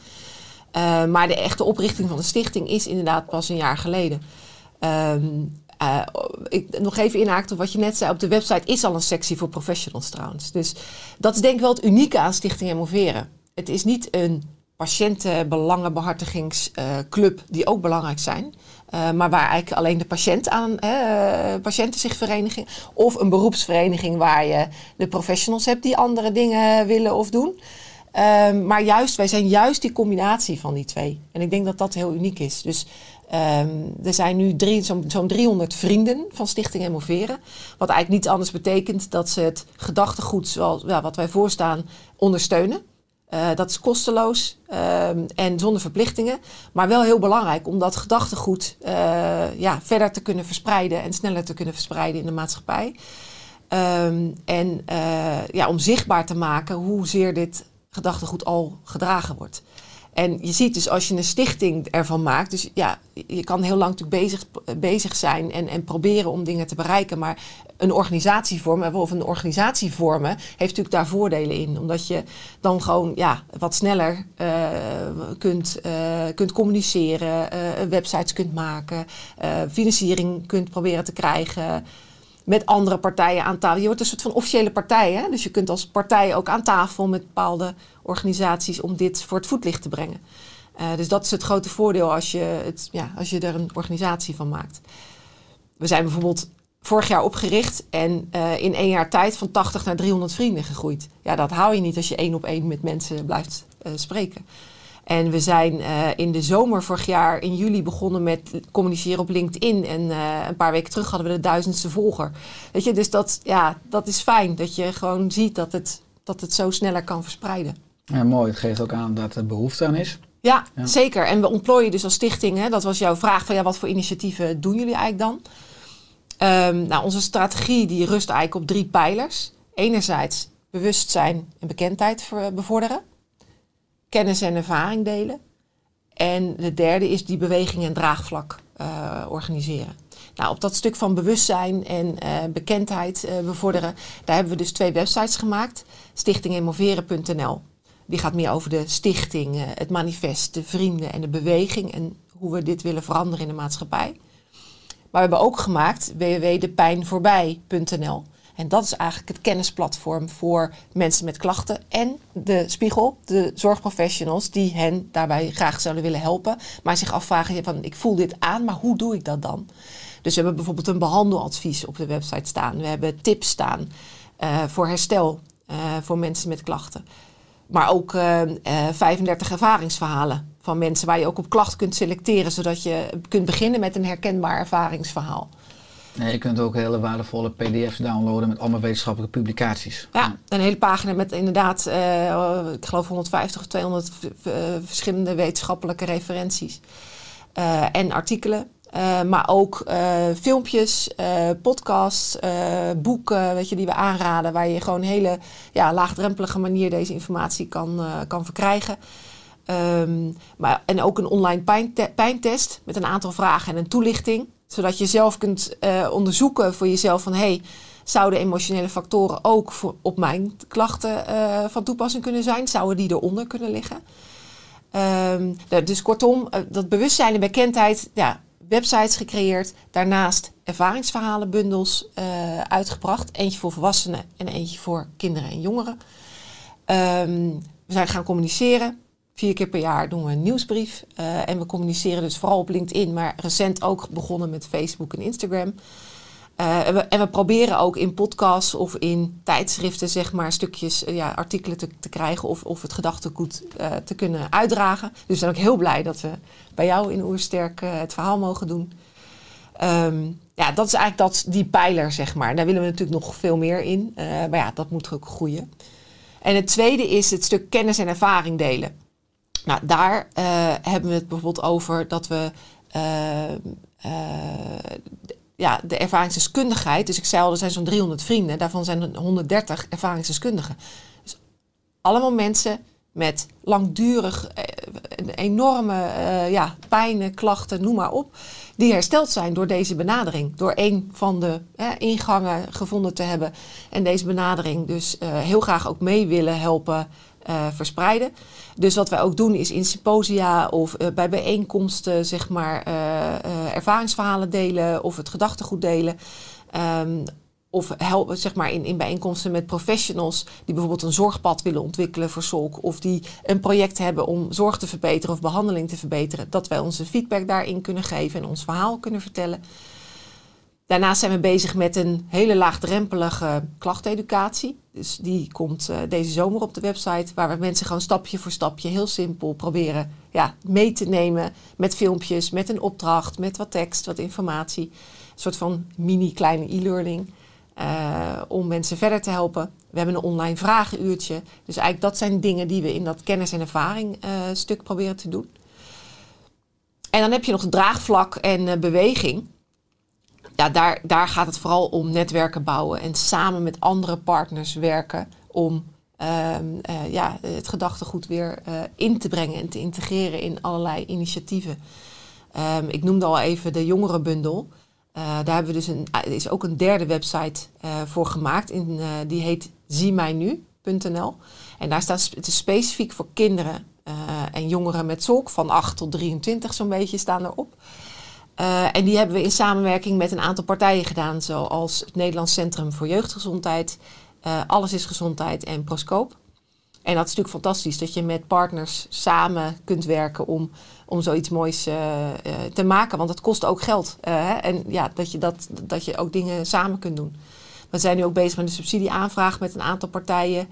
Eh, maar de echte oprichting van de stichting is inderdaad pas een jaar geleden. Ehm, eh, ik, nog even inhaakt op wat je net zei. Op de website is al een sectie voor professionals trouwens. Dus dat is denk ik wel het unieke aan Stichting Emoveren. Het is niet een patiëntenbelangenbehartigingsclub die ook belangrijk zijn. eh, maar waar eigenlijk alleen de patiënt aan, eh, patiënten zich verenigen. Of een beroepsvereniging waar je de professionals hebt die andere dingen willen of doen. Ehm, maar juist, wij zijn juist die combinatie van die twee. En ik denk dat dat heel uniek is. Dus ehm, er zijn nu zo'n zo'n 300 vrienden van Stichting Emoveren. Wat eigenlijk niet anders betekent dat ze het gedachtegoed zoals ja, wat wij voorstaan ondersteunen. Eh, dat is kosteloos ehm, en zonder verplichtingen. Maar wel heel belangrijk om dat gedachtegoed eh, ja, verder te kunnen verspreiden en sneller te kunnen verspreiden in de maatschappij. Ehm, en eh, ja, om zichtbaar te maken hoezeer dit gedachtegoed al gedragen wordt. En je ziet dus als je een stichting ervan maakt, dus ja, je kan heel lang natuurlijk bezig, bezig zijn en, en proberen om dingen te bereiken, maar een organisatie vormen of een organisatie vormen heeft natuurlijk daar voordelen in. Omdat je dan gewoon ja, wat sneller eh, kunt, eh, kunt communiceren, eh, websites kunt maken, financiering kunt proberen te krijgen met andere partijen aan tafel. Je wordt een soort van officiële partij. Hè? Dus je kunt als partij ook aan tafel met bepaalde organisaties om dit voor het voetlicht te brengen. Eh, dus dat is het grote voordeel als je, het, ja, als je er een organisatie van maakt. We zijn bijvoorbeeld vorig jaar opgericht en eh, in één jaar tijd van 80 naar 300 vrienden gegroeid. Ja, dat hou je niet als je één op één met mensen blijft eh, spreken. En we zijn eh, in de zomer vorig jaar in juli begonnen met communiceren op LinkedIn. En eh, een paar weken terug hadden we de duizendste volger. Weet je, dus dat, ja, dat is fijn dat je gewoon ziet dat het, dat het zo sneller kan verspreiden. Ja, mooi. Het geeft ook aan dat er behoefte aan is. Ja, Ja. zeker. En we ontplooien dus als stichting, hè, dat was jouw vraag van ja, wat voor initiatieven doen jullie eigenlijk dan? Ehm, nou, onze strategie die rust eigenlijk op drie pijlers. Enerzijds bewustzijn en bekendheid bevorderen. Kennis en ervaring delen. En de derde is die beweging en draagvlak eh, organiseren. Nou, op dat stuk van bewustzijn en eh, bekendheid eh, bevorderen, daar hebben we dus twee websites gemaakt. Stichtingemoveren.nl. Die gaat meer over de stichting, het manifest, de vrienden en de beweging en hoe we dit willen veranderen in de maatschappij. Maar we hebben ook gemaakt www.depijnvoorbij.nl. En dat is eigenlijk het kennisplatform voor mensen met klachten en de spiegel, de zorgprofessionals die hen daarbij graag zouden willen helpen, maar zich afvragen van ik voel dit aan, maar hoe doe ik dat dan? Dus we hebben bijvoorbeeld een behandeladvies op de website staan. We hebben tips staan eh, voor herstel eh, voor mensen met klachten. Maar ook eh, eh, 35 ervaringsverhalen van mensen waar je ook op klachten kunt selecteren, zodat je kunt beginnen met een herkenbaar ervaringsverhaal. Nee, je kunt ook hele waardevolle pdf's downloaden met allemaal wetenschappelijke publicaties. Ja, een hele pagina met inderdaad, eh, ik geloof 150 of 200 v- v- eh, verschillende wetenschappelijke referenties eh, en artikelen. Maar ook filmpjes, podcasts, boeken weet je, die we aanraden, waar je gewoon een hele ja, laagdrempelige manier deze informatie kan, kan verkrijgen. Ehm, maar, en ook een online pijnte- pijntest met een aantal vragen en een toelichting. Zodat je zelf kunt eh, onderzoeken voor jezelf van... Hey, zouden emotionele factoren ook op mijn klachten eh, van toepassing kunnen zijn? Zouden die eronder kunnen liggen? Ehm, nou, dus kortom, eh, dat bewustzijn en bekendheid, ja, websites gecreëerd. Daarnaast ervaringsverhalenbundels eh, uitgebracht. Eentje voor volwassenen en eentje voor kinderen en jongeren. Ehm, we zijn gaan communiceren. Vier keer per jaar doen we een nieuwsbrief. Eh, en we communiceren dus vooral op LinkedIn, maar recent ook begonnen met Facebook en Instagram. Eh, en, we, en we proberen ook in podcasts of in tijdschriften, zeg maar, stukjes, eh, ja, artikelen te, te krijgen of, of het gedachtegoed te kunnen uitdragen. Dus we zijn ook heel blij dat we bij jou in Oersterk het verhaal mogen doen. Ehm, ja, dat is eigenlijk dat, die pijler, zeg maar. Daar willen we natuurlijk nog veel meer in. Maar ja, dat moet ook groeien. En het tweede is het stuk kennis en ervaring delen. Nou, daar eh, hebben we het bijvoorbeeld over dat we eh, eh, ja, de ervaringsdeskundigheid. Dus ik zei al, er zijn zo'n 300 vrienden. Daarvan zijn er 130 ervaringsdeskundigen. Dus allemaal mensen met langdurig enorme ja, pijnen, klachten, noem maar op. Die hersteld zijn door deze benadering. Door een van de ingangen gevonden te hebben. En deze benadering dus heel graag ook mee willen helpen verspreiden. Dus wat wij ook doen is in symposia of eh, bij bijeenkomsten zeg maar eh, eh, ervaringsverhalen delen of het gedachtegoed delen. Ehm, of helpen zeg maar, in, in bijeenkomsten met professionals die bijvoorbeeld een zorgpad willen ontwikkelen voor SOLK. Of die een project hebben om zorg te verbeteren of behandeling te verbeteren. Dat wij onze feedback daarin kunnen geven en ons verhaal kunnen vertellen. Daarnaast zijn we bezig met een hele laagdrempelige klachteducatie. Dus die komt eh, deze zomer op de website, waar we mensen gewoon stapje voor stapje heel simpel proberen ja, mee te nemen met filmpjes, met een opdracht, met wat tekst, wat informatie. Een soort van mini kleine e-learning eh, om mensen verder te helpen. We hebben een online vragenuurtje. Dus eigenlijk dat zijn dingen die we in dat kennis en ervaring eh, stuk proberen te doen. En dan heb je nog draagvlak en beweging ja, daar, daar gaat het vooral om netwerken bouwen en samen met andere partners werken om ehm, eh, ja, het gedachtegoed weer eh, in te brengen en te integreren in allerlei initiatieven. Ehm, ik noemde al even de jongerenbundel. Eh, daar hebben we dus een, is ook een derde website voor gemaakt. In, die heet ziemijnu.nl. En daar staat het is specifiek voor kinderen en jongeren met zolk van 8 tot 23 zo'n beetje staan erop. Eh, en die hebben we in samenwerking met een aantal partijen gedaan, zoals het Nederlands Centrum voor Jeugdgezondheid, eh, Alles is Gezondheid en Proscoop. En dat is natuurlijk fantastisch dat je met partners samen kunt werken om, om zoiets moois eh, te maken. Want het kost ook geld. hè? En ja, dat je, dat, dat je ook dingen samen kunt doen. We zijn nu ook bezig met een subsidieaanvraag met een aantal partijen.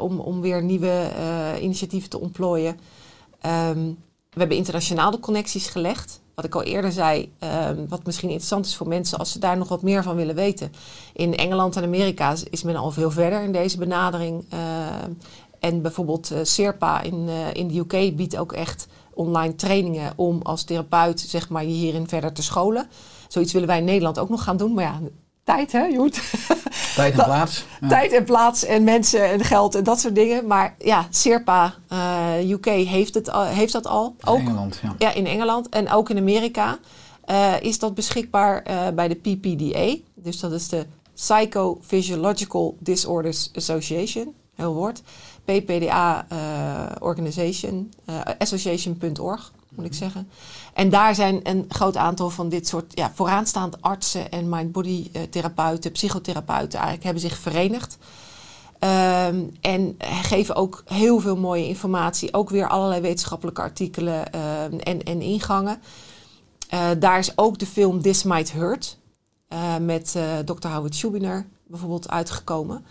om, om weer nieuwe initiatieven te ontplooien. Ehm, we hebben internationaal de connecties gelegd. Wat ik al eerder zei, ehm, wat misschien interessant is voor mensen als ze daar nog wat meer van willen weten. In Engeland en Amerika is- men al veel verder in deze benadering. Ehm, en bijvoorbeeld eh, Serpa in, eh, in de UK biedt ook echt online trainingen om als therapeut zeg maar, je hierin verder te scholen. Zoiets willen wij in Nederland ook nog gaan doen. Maar ja, tijd hè, je moet Tijd en plaats. Ja. tijd en plaats en mensen en geld en dat soort dingen. Maar ja, Serpa eh, UK heeft, het, al- heeft dat al. Ook Engeland, ja. ja, in Engeland en ook in Amerika eh, is dat beschikbaar eh, bij de PPDA. Dus dat is de Psychophysiological Disorders Association, heel woord. PPDA Organization, association.org moet ik zeggen. En daar zijn een groot aantal van dit soort ja, vooraanstaande artsen en mind-body eh, therapeuten, psychotherapeuten eigenlijk hebben zich verenigd. Ehm, en geven ook heel veel mooie informatie. Ook weer allerlei wetenschappelijke artikelen ehm, en, en ingangen. Eh, daar is ook de film This Might Hurt. eh, met eh, Dr. Howard Schubiner bijvoorbeeld uitgekomen.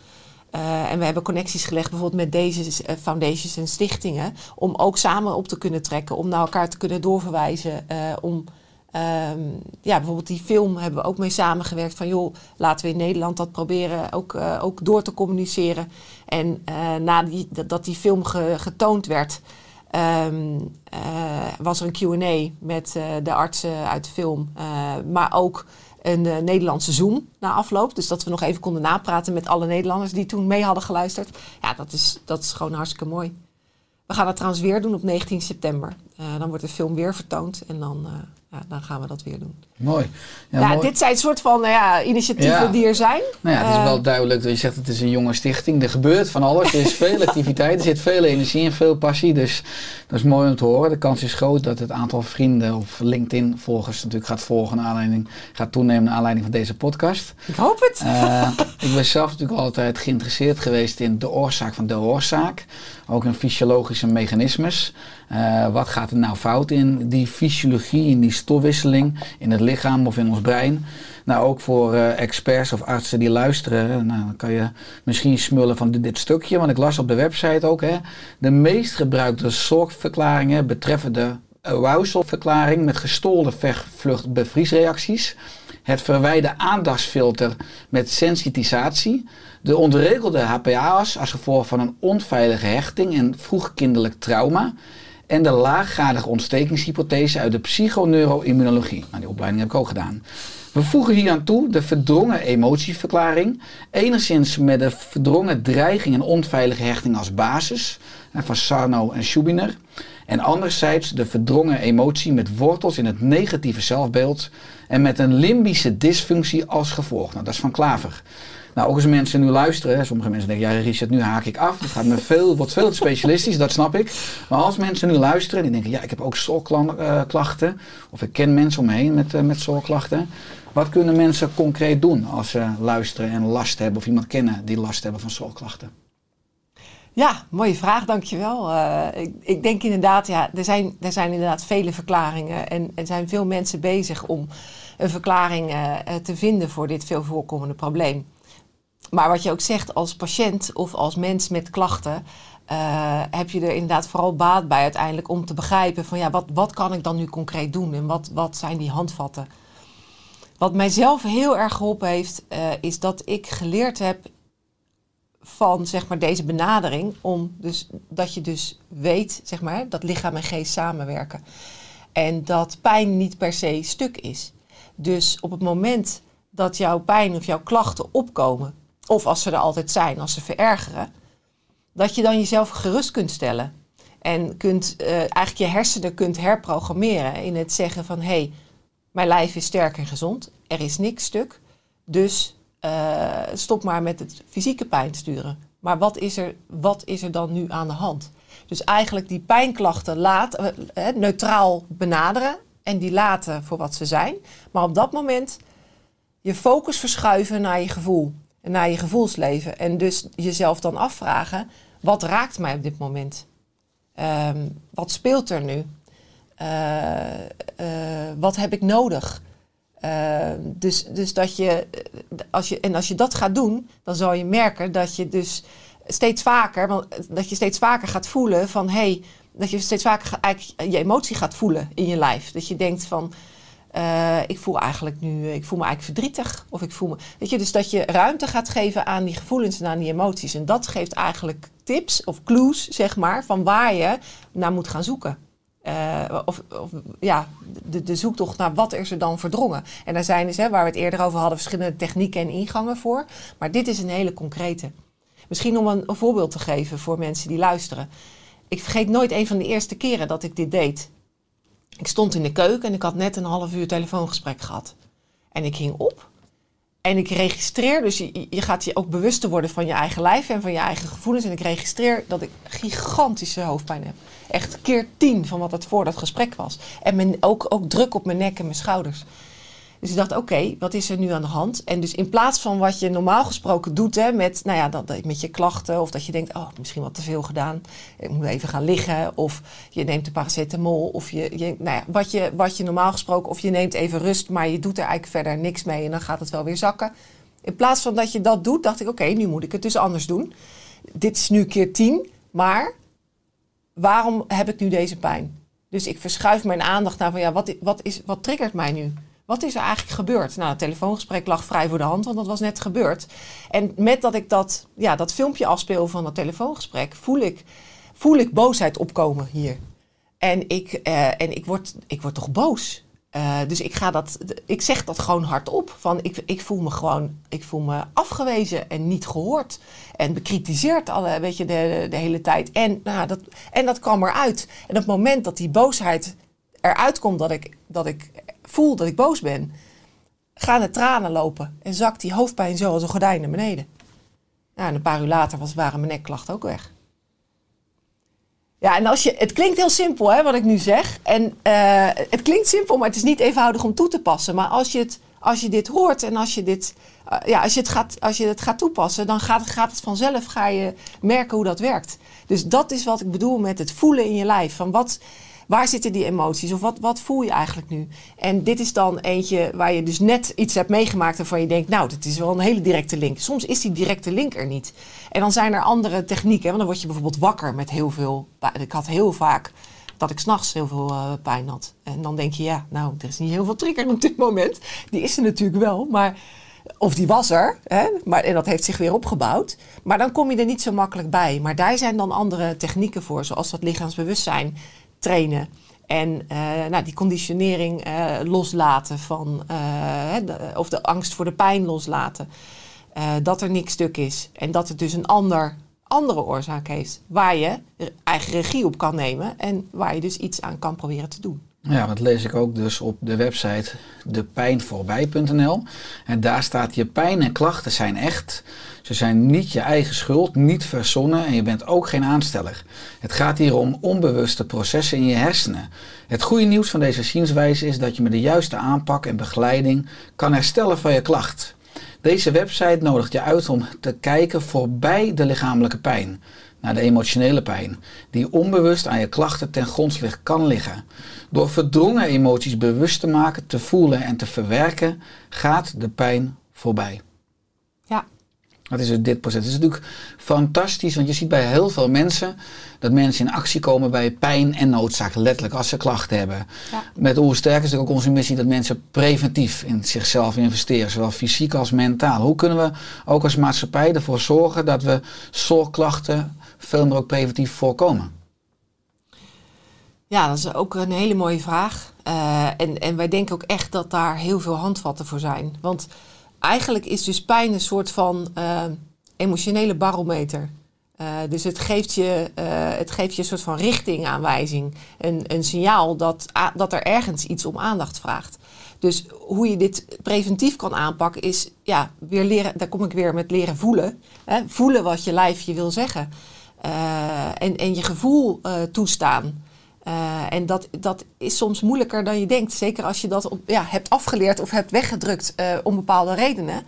Eh, en we hebben connecties gelegd bijvoorbeeld met deze eh, foundations en stichtingen. Om ook samen op te kunnen trekken. Om naar elkaar te kunnen doorverwijzen. eh, om Ehm, ja, bijvoorbeeld die film hebben we ook mee samengewerkt. Van joh, laten we in Nederland dat proberen ook, ook door te communiceren. En eh, na die, die film ge- getoond werd, ehm, eh, was er een QA met de artsen uit de film. Maar ook een eh, Nederlandse Zoom na afloop. Dus dat we nog even konden napraten met alle Nederlanders die toen mee hadden geluisterd. Ja, dat is, dat is gewoon hartstikke mooi. We gaan dat trouwens weer doen op 19 september. Eh, dan wordt de film weer vertoond en dan, eh, ja, dan gaan we dat weer doen. Mooi. Ja, Ja, mooi. dit zijn soort van nou ja, initiatieven Ja. die er zijn. Nou ja, het is Eh, wel duidelijk dat je zegt het is een jonge stichting. Er gebeurt van alles. Er is veel activiteit. Er zit veel energie en veel passie. Dus dat is mooi om te horen. De kans is groot dat het aantal vrienden of LinkedIn-volgers natuurlijk gaat volgen. Naar aanleiding, gaat toenemen naar aanleiding van deze podcast. Ik hoop het. Eh, ik ben zelf natuurlijk altijd geïnteresseerd geweest in de oorzaak van de oorzaak. Ook in fysiologische mechanismes. Eh, wat gaat er nou fout in die fysiologie, in die stofwisseling, in het lichaam of in ons brein? Nou, ook voor eh, experts of artsen die luisteren, nou, dan kan je misschien smullen van dit, stukje. Want ik las op de website ook, hè, de meest gebruikte zorgverklaringen betreffen de arousalverklaring met gestolde vecht-vlucht-bevriesreacties het verwijde aandachtsfilter met sensitisatie, de ontregelde HPA's als gevolg van een onveilige hechting en vroegkinderlijk trauma en de laaggradige ontstekingshypothese uit de psychoneuroimmunologie. Nou, die opleiding heb ik ook gedaan. We voegen hier aan toe de verdrongen emotieverklaring, enigszins met de verdrongen dreiging en onveilige hechting als basis, van Sarno en Schubiner. En anderzijds de verdrongen emotie met wortels in het negatieve zelfbeeld en met een limbische dysfunctie als gevolg. Nou, dat is van Klaver. Nou, ook als mensen nu luisteren, sommige mensen denken, ja Richard, nu haak ik af. Het gaat me veel, wordt veel te specialistisch, dat snap ik. Maar als mensen nu luisteren en die denken, ja, ik heb ook zorgklachten, of ik ken mensen om me met, eh, met zorgklachten. Wat kunnen mensen concreet doen als ze luisteren en last hebben, of iemand kennen die last hebben van zorgklachten? Ja, mooie vraag, dankjewel. Uh, ik, ik denk inderdaad, ja, er zijn, er zijn inderdaad vele verklaringen. En er zijn veel mensen bezig om een verklaring uh, te vinden voor dit veel voorkomende probleem. Maar wat je ook zegt, als patiënt of als mens met klachten, uh, heb je er inderdaad vooral baat bij uiteindelijk om te begrijpen van ja, wat, wat kan ik dan nu concreet doen en wat, wat zijn die handvatten? Wat mijzelf heel erg geholpen heeft, uh, is dat ik geleerd heb van zeg maar, deze benadering, om dus, dat je dus weet zeg maar, dat lichaam en geest samenwerken. En dat pijn niet per se stuk is. Dus op het moment dat jouw pijn of jouw klachten opkomen, of als ze er altijd zijn, als ze verergeren, dat je dan jezelf gerust kunt stellen. En kunt, uh, eigenlijk je hersenen kunt herprogrammeren in het zeggen van hé, hey, Mijn lijf is sterk en gezond. Er is niks stuk. Dus eh, stop maar met het fysieke pijn sturen. Maar wat is, er, wat is er dan nu aan de hand? Dus eigenlijk die pijnklachten laat, eh, eh, neutraal benaderen en die laten voor wat ze zijn. Maar op dat moment je focus verschuiven naar je gevoel naar je gevoelsleven. En dus jezelf dan afvragen: wat raakt mij op dit moment? Ehm, wat speelt er nu? Eh, eh, wat heb ik nodig? Uh, dus, dus dat je, als je, en als je dat gaat doen, dan zal je merken dat je dus steeds vaker, want dat je steeds vaker gaat voelen van hé, hey, dat je steeds vaker je emotie gaat voelen in je lijf. Dat je denkt van, uh, ik voel eigenlijk nu, ik voel me eigenlijk verdrietig. Of ik voel me, weet je, dus dat je ruimte gaat geven aan die gevoelens en aan die emoties. En dat geeft eigenlijk tips of clues, zeg maar, van waar je naar moet gaan zoeken. Uh, of, of, ja, de, de, zoektocht naar wat is er dan verdrongen. En daar zijn dus, hè, waar we het eerder over hadden, verschillende technieken en ingangen voor. Maar dit is een hele concrete. Misschien om een, een voorbeeld te geven voor mensen die luisteren. Ik vergeet nooit een van de eerste keren dat ik dit deed. Ik stond in de keuken en ik had net een half uur telefoongesprek gehad. En ik ging op en ik registreer, dus je, je gaat je ook bewuster worden van je eigen lijf en van je eigen gevoelens. En ik registreer dat ik gigantische hoofdpijn heb. Echt keer tien van wat het voor dat gesprek was. En mijn, ook, ook druk op mijn nek en mijn schouders. Dus ik dacht, oké, wat is er nu aan de hand? En dus in plaats van wat je normaal gesproken doet hè, met, nou ja, dat, met je klachten... of dat je denkt, oh, misschien wat te veel gedaan, ik moet even gaan liggen... of je neemt de paracetamol, of je, nou ja, wat, je, wat je normaal gesproken... of je neemt even rust, maar je doet er eigenlijk verder niks mee... en dan gaat het wel weer zakken. In plaats van dat je dat doet, dacht ik, oké, nu moet ik het dus anders doen. Dit is nu keer tien, maar waarom heb ik nu deze pijn? Dus ik verschuif mijn aandacht naar van, ja, wat, wat, is, wat triggert mij nu? Wat is er eigenlijk gebeurd? Nou, het telefoongesprek lag vrij voor de hand, want dat was net gebeurd. En met dat ik dat, ja, dat filmpje afspeel van dat telefoongesprek, voel ik, voel ik boosheid opkomen hier. En ik, uh, en ik, word, ik word toch boos. Uh, dus ik, ga dat, ik zeg dat gewoon hardop. Van ik, ik voel me gewoon ik voel me afgewezen en niet gehoord. En bekritiseerd alle, weet je, de, de hele tijd. En, nou, dat, en dat kwam eruit. En op het moment dat die boosheid eruit komt, dat ik, dat ik voel dat ik boos ben, gaan de tranen lopen en zakt die hoofdpijn zo als een gordijn naar beneden. Nou, en een paar uur later was, waren mijn nekklachten ook weg. Ja, en als je, het klinkt heel simpel hè, wat ik nu zeg. En uh, het klinkt simpel, maar het is niet eenvoudig om toe te passen. Maar als je, het, als je dit hoort en als je, dit, uh, ja, als je, het, gaat, als je het gaat toepassen, dan gaat, gaat het vanzelf, ga je merken hoe dat werkt. Dus dat is wat ik bedoel met het voelen in je lijf. Van wat, Waar zitten die emoties? Of wat, wat voel je eigenlijk nu? En dit is dan eentje waar je dus net iets hebt meegemaakt waarvan je denkt, nou, dat is wel een hele directe link. Soms is die directe link er niet. En dan zijn er andere technieken. Want dan word je bijvoorbeeld wakker met heel veel. Ik had heel vaak dat ik s'nachts heel veel uh, pijn had. En dan denk je, ja, nou, er is niet heel veel trigger op dit moment. Die is er natuurlijk wel, maar. Of die was er, hè? Maar, en dat heeft zich weer opgebouwd. Maar dan kom je er niet zo makkelijk bij. Maar daar zijn dan andere technieken voor, zoals dat lichaamsbewustzijn trainen. En uh, nou, die conditionering uh, loslaten van, de, of de angst voor de pijn loslaten. dat er niks stuk is. En dat het dus een ander, andere oorzaak heeft. Waar je eigen regie op kan nemen. En waar je dus iets aan kan proberen te doen. Ja, dat lees ik ook dus op de website depijnvoorbij.nl. En daar staat je pijn en klachten zijn echt. Ze zijn niet je eigen schuld, niet verzonnen en je bent ook geen aansteller. Het gaat hier om onbewuste processen in je hersenen. Het goede nieuws van deze zienswijze is dat je met de juiste aanpak en begeleiding kan herstellen van je klacht. Deze website nodigt je uit om te kijken voorbij de lichamelijke pijn naar de emotionele pijn, die onbewust aan je klachten ten grondslag kan liggen. Door verdrongen emoties bewust te maken, te voelen en te verwerken, gaat de pijn voorbij. Dat is dit proces. Het is natuurlijk fantastisch, want je ziet bij heel veel mensen dat mensen in actie komen bij pijn en noodzaak, letterlijk als ze klachten hebben. Ja. Met Oersterk is het ook onze missie dat mensen preventief in zichzelf investeren, zowel fysiek als mentaal. Hoe kunnen we ook als maatschappij ervoor zorgen dat we zorgklachten veel meer ook preventief voorkomen? Ja, dat is ook een hele mooie vraag. Uh, en, en wij denken ook echt dat daar heel veel handvatten voor zijn. Want eigenlijk is dus pijn een soort van uh, emotionele barometer. Uh, dus het geeft, je, het geeft je een soort van richtingaanwijzing. Een, een signaal dat, dat er ergens iets om aandacht vraagt. Dus hoe je dit preventief kan aanpakken is, ja, weer leren, daar kom ik weer met leren voelen. Hè? Voelen wat je lijf je wil zeggen. Eh, en, en je gevoel eh, toestaan. Eh, en dat, dat is soms moeilijker dan je denkt. Zeker als je dat op, ja, hebt afgeleerd of hebt weggedrukt eh, om bepaalde redenen.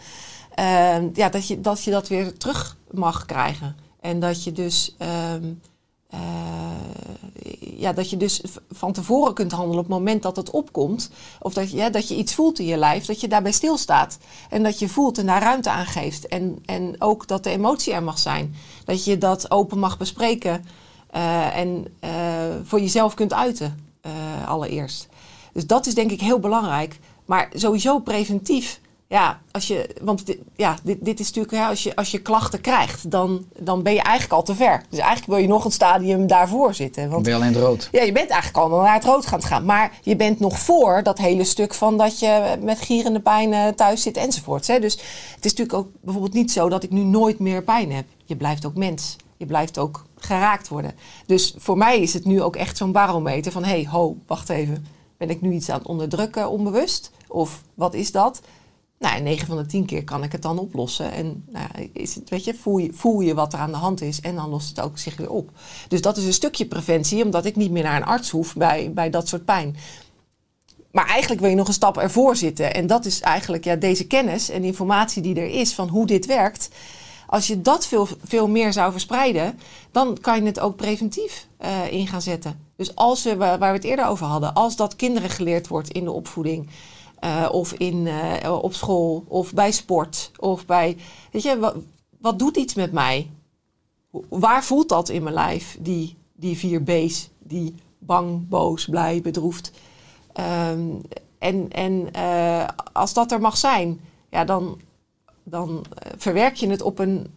Eh, ja, dat, je, dat je dat weer terug mag krijgen. En dat je dus, ehm, eh, ja, dat je dus van tevoren kunt handelen op het moment dat het opkomt. Of dat je, ja, dat je iets voelt in je lijf, dat je daarbij stilstaat. En dat je voelt en daar ruimte aan geeft. En, en ook dat de emotie er mag zijn. Dat je dat open mag bespreken. Eh, en eh, voor jezelf kunt uiten, eh, allereerst. Dus dat is denk ik heel belangrijk. Maar sowieso preventief. Ja, als je, want dit, ja, dit, dit is natuurlijk, ja, als, je, als je klachten krijgt, dan, dan ben je eigenlijk al te ver. Dus eigenlijk wil je nog een stadium daarvoor zitten. Want ben je alleen het rood. ja, je bent eigenlijk al naar het rood gaan gaan. Maar je bent nog voor dat hele stuk van dat je met gierende pijn thuis zit enzovoorts. Hè. Dus het is natuurlijk ook bijvoorbeeld niet zo dat ik nu nooit meer pijn heb. Je blijft ook mens. Je blijft ook geraakt worden. Dus voor mij is het nu ook echt zo'n barometer van... hé, hey, ho, wacht even. Ben ik nu iets aan het onderdrukken onbewust? Of wat is dat? Nou, 9 van de 10 keer kan ik het dan oplossen. En nou, is het, weet je, voel, je, voel je wat er aan de hand is en dan lost het ook zich weer op. Dus dat is een stukje preventie, omdat ik niet meer naar een arts hoef bij, bij dat soort pijn. Maar eigenlijk wil je nog een stap ervoor zitten. En dat is eigenlijk ja, deze kennis en informatie die er is van hoe dit werkt. Als je dat veel, veel meer zou verspreiden, dan kan je het ook preventief eh, in gaan zetten. Dus als we, waar we het eerder over hadden, als dat kinderen geleerd wordt in de opvoeding, eh, of in, eh, op school, of bij sport, of bij. Weet je, wat, doet iets met mij? Waar voelt dat in mijn lijf, die, die vier B's, die bang, boos, blij, bedroefd? Ehm, en en als dat er mag zijn, ja, dan, dan eh, verwerk je het op een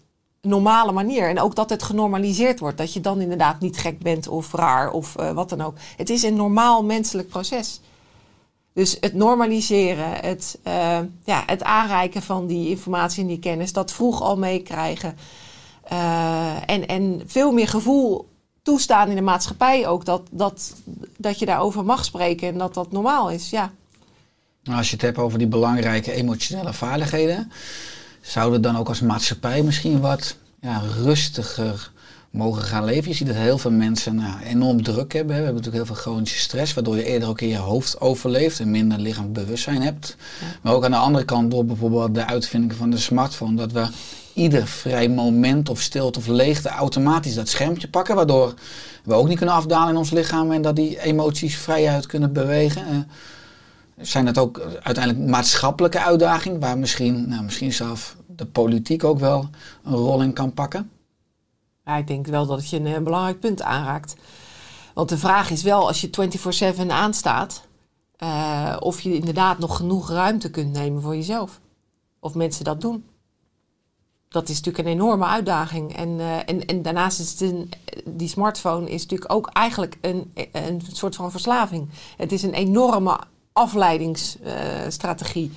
normale manier. En ook dat het genormaliseerd wordt. Dat je dan inderdaad niet gek bent of raar of eh, wat dan ook. Het is een normaal menselijk proces. Dus het normaliseren, het, eh, ja, het aanreiken van die informatie en die kennis, dat vroeg al meekrijgen. En, en veel meer gevoel toestaan in de maatschappij ook. Dat, dat, dat je daarover mag spreken en dat dat normaal is. Ja. Nou, als je het hebt over die belangrijke emotionele vaardigheden, zouden we dan ook als maatschappij misschien wat ja, rustiger mogen gaan leven? Je ziet dat heel veel mensen nou, enorm druk hebben. We hebben natuurlijk heel veel chronische stress, waardoor je eerder ook in je hoofd overleeft en minder lichaamsbewustzijn hebt. Maar ook aan de andere kant door bijvoorbeeld de uitvinding van de smartphone, dat we ieder vrij moment of stilte of leegte automatisch dat schermpje pakken, waardoor we ook niet kunnen afdalen in ons lichaam en dat die emoties vrijuit kunnen bewegen. Eh, zijn het ook uiteindelijk maatschappelijke uitdagingen waar misschien, nou, misschien zelf de politiek ook wel een rol in kan pakken? ik denk wel dat je een, eh, belangrijk punt aanraakt. Want de vraag is wel, als je 24-7 aanstaat, eh, of je inderdaad nog genoeg ruimte kunt nemen voor jezelf. Of mensen dat doen. Dat is natuurlijk een enorme uitdaging. En, eh, en, en daarnaast is die smartphone is natuurlijk ook eigenlijk een, een soort van verslaving. Het is een enorme afleidingsstrategie.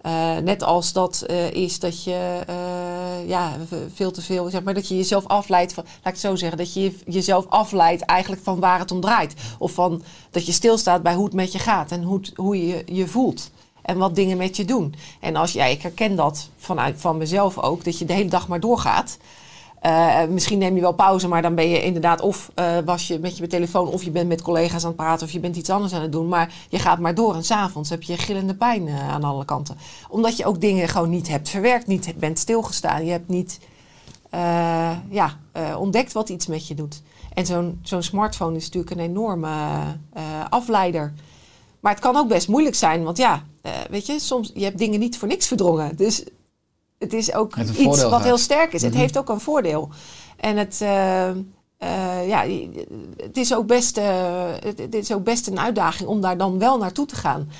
Eh, net als dat eh, is dat je eh, ja, veel te veel, zeg maar, dat je jezelf afleidt van, laat ik het zo zeggen, dat je je- jezelf afleidt eigenlijk van waar het om draait. Of van dat je stilstaat bij hoe het met je gaat en hoe, hoe je je voelt. En wat dingen met je doen. En als jij, ik herken dat vanuit van mezelf ook, dat je de hele dag maar doorgaat. Eh, misschien neem je wel pauze, maar dan ben je inderdaad of eh, was je met je telefoon, of je bent met collega's aan het praten, of je bent iets anders aan het doen. Maar je gaat maar door en s'avonds heb je gillende pijn eh, aan alle kanten. Omdat je ook dingen gewoon niet hebt verwerkt, niet bent stilgestaan. Je hebt niet ja, ontdekt wat iets met je doet. En zo'n zo'n smartphone is natuurlijk een enorme afleider. Maar het kan ook best moeilijk zijn, want ja, weet je, soms je hebt dingen niet voor niks verdrongen. Dus het is ook Het iets wat heel sterk is. Mhm. Het heeft ook een voordeel. En het, eh, eh, ja, het, is ook best, eh, het, het is ook best een uitdaging om daar dan wel naartoe te gaan.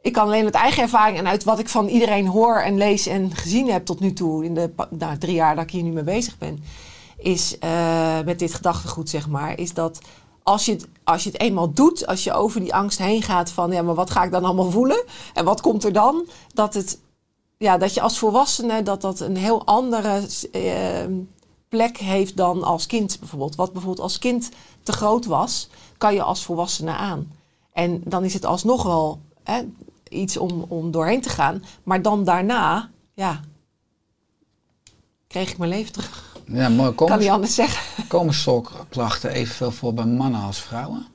Ik kan alleen uit eigen ervaring en uit wat ik van iedereen hoor en lees en gezien heb tot nu toe, in de nou, drie jaar dat ik hier nu mee bezig ben, is met dit gedachtegoed, zeg maar, is dat als je, het, als je het eenmaal doet, als je over die angst heen gaat van, ja, maar wat ga ik dan allemaal voelen en wat komt er dan, dat het ja, dat je als volwassene dat dat een heel andere eh, plek heeft dan als kind bijvoorbeeld. Wat bijvoorbeeld als kind te groot was, kan je als volwassene aan. En dan is het alsnog wel, hè, iets om, om doorheen te gaan. Maar dan daarna, ja, kreeg ik mijn leven terug. Ja, mooi. Kan niet Komen, anders zeggen. komen evenveel voor bij mannen als vrouwen?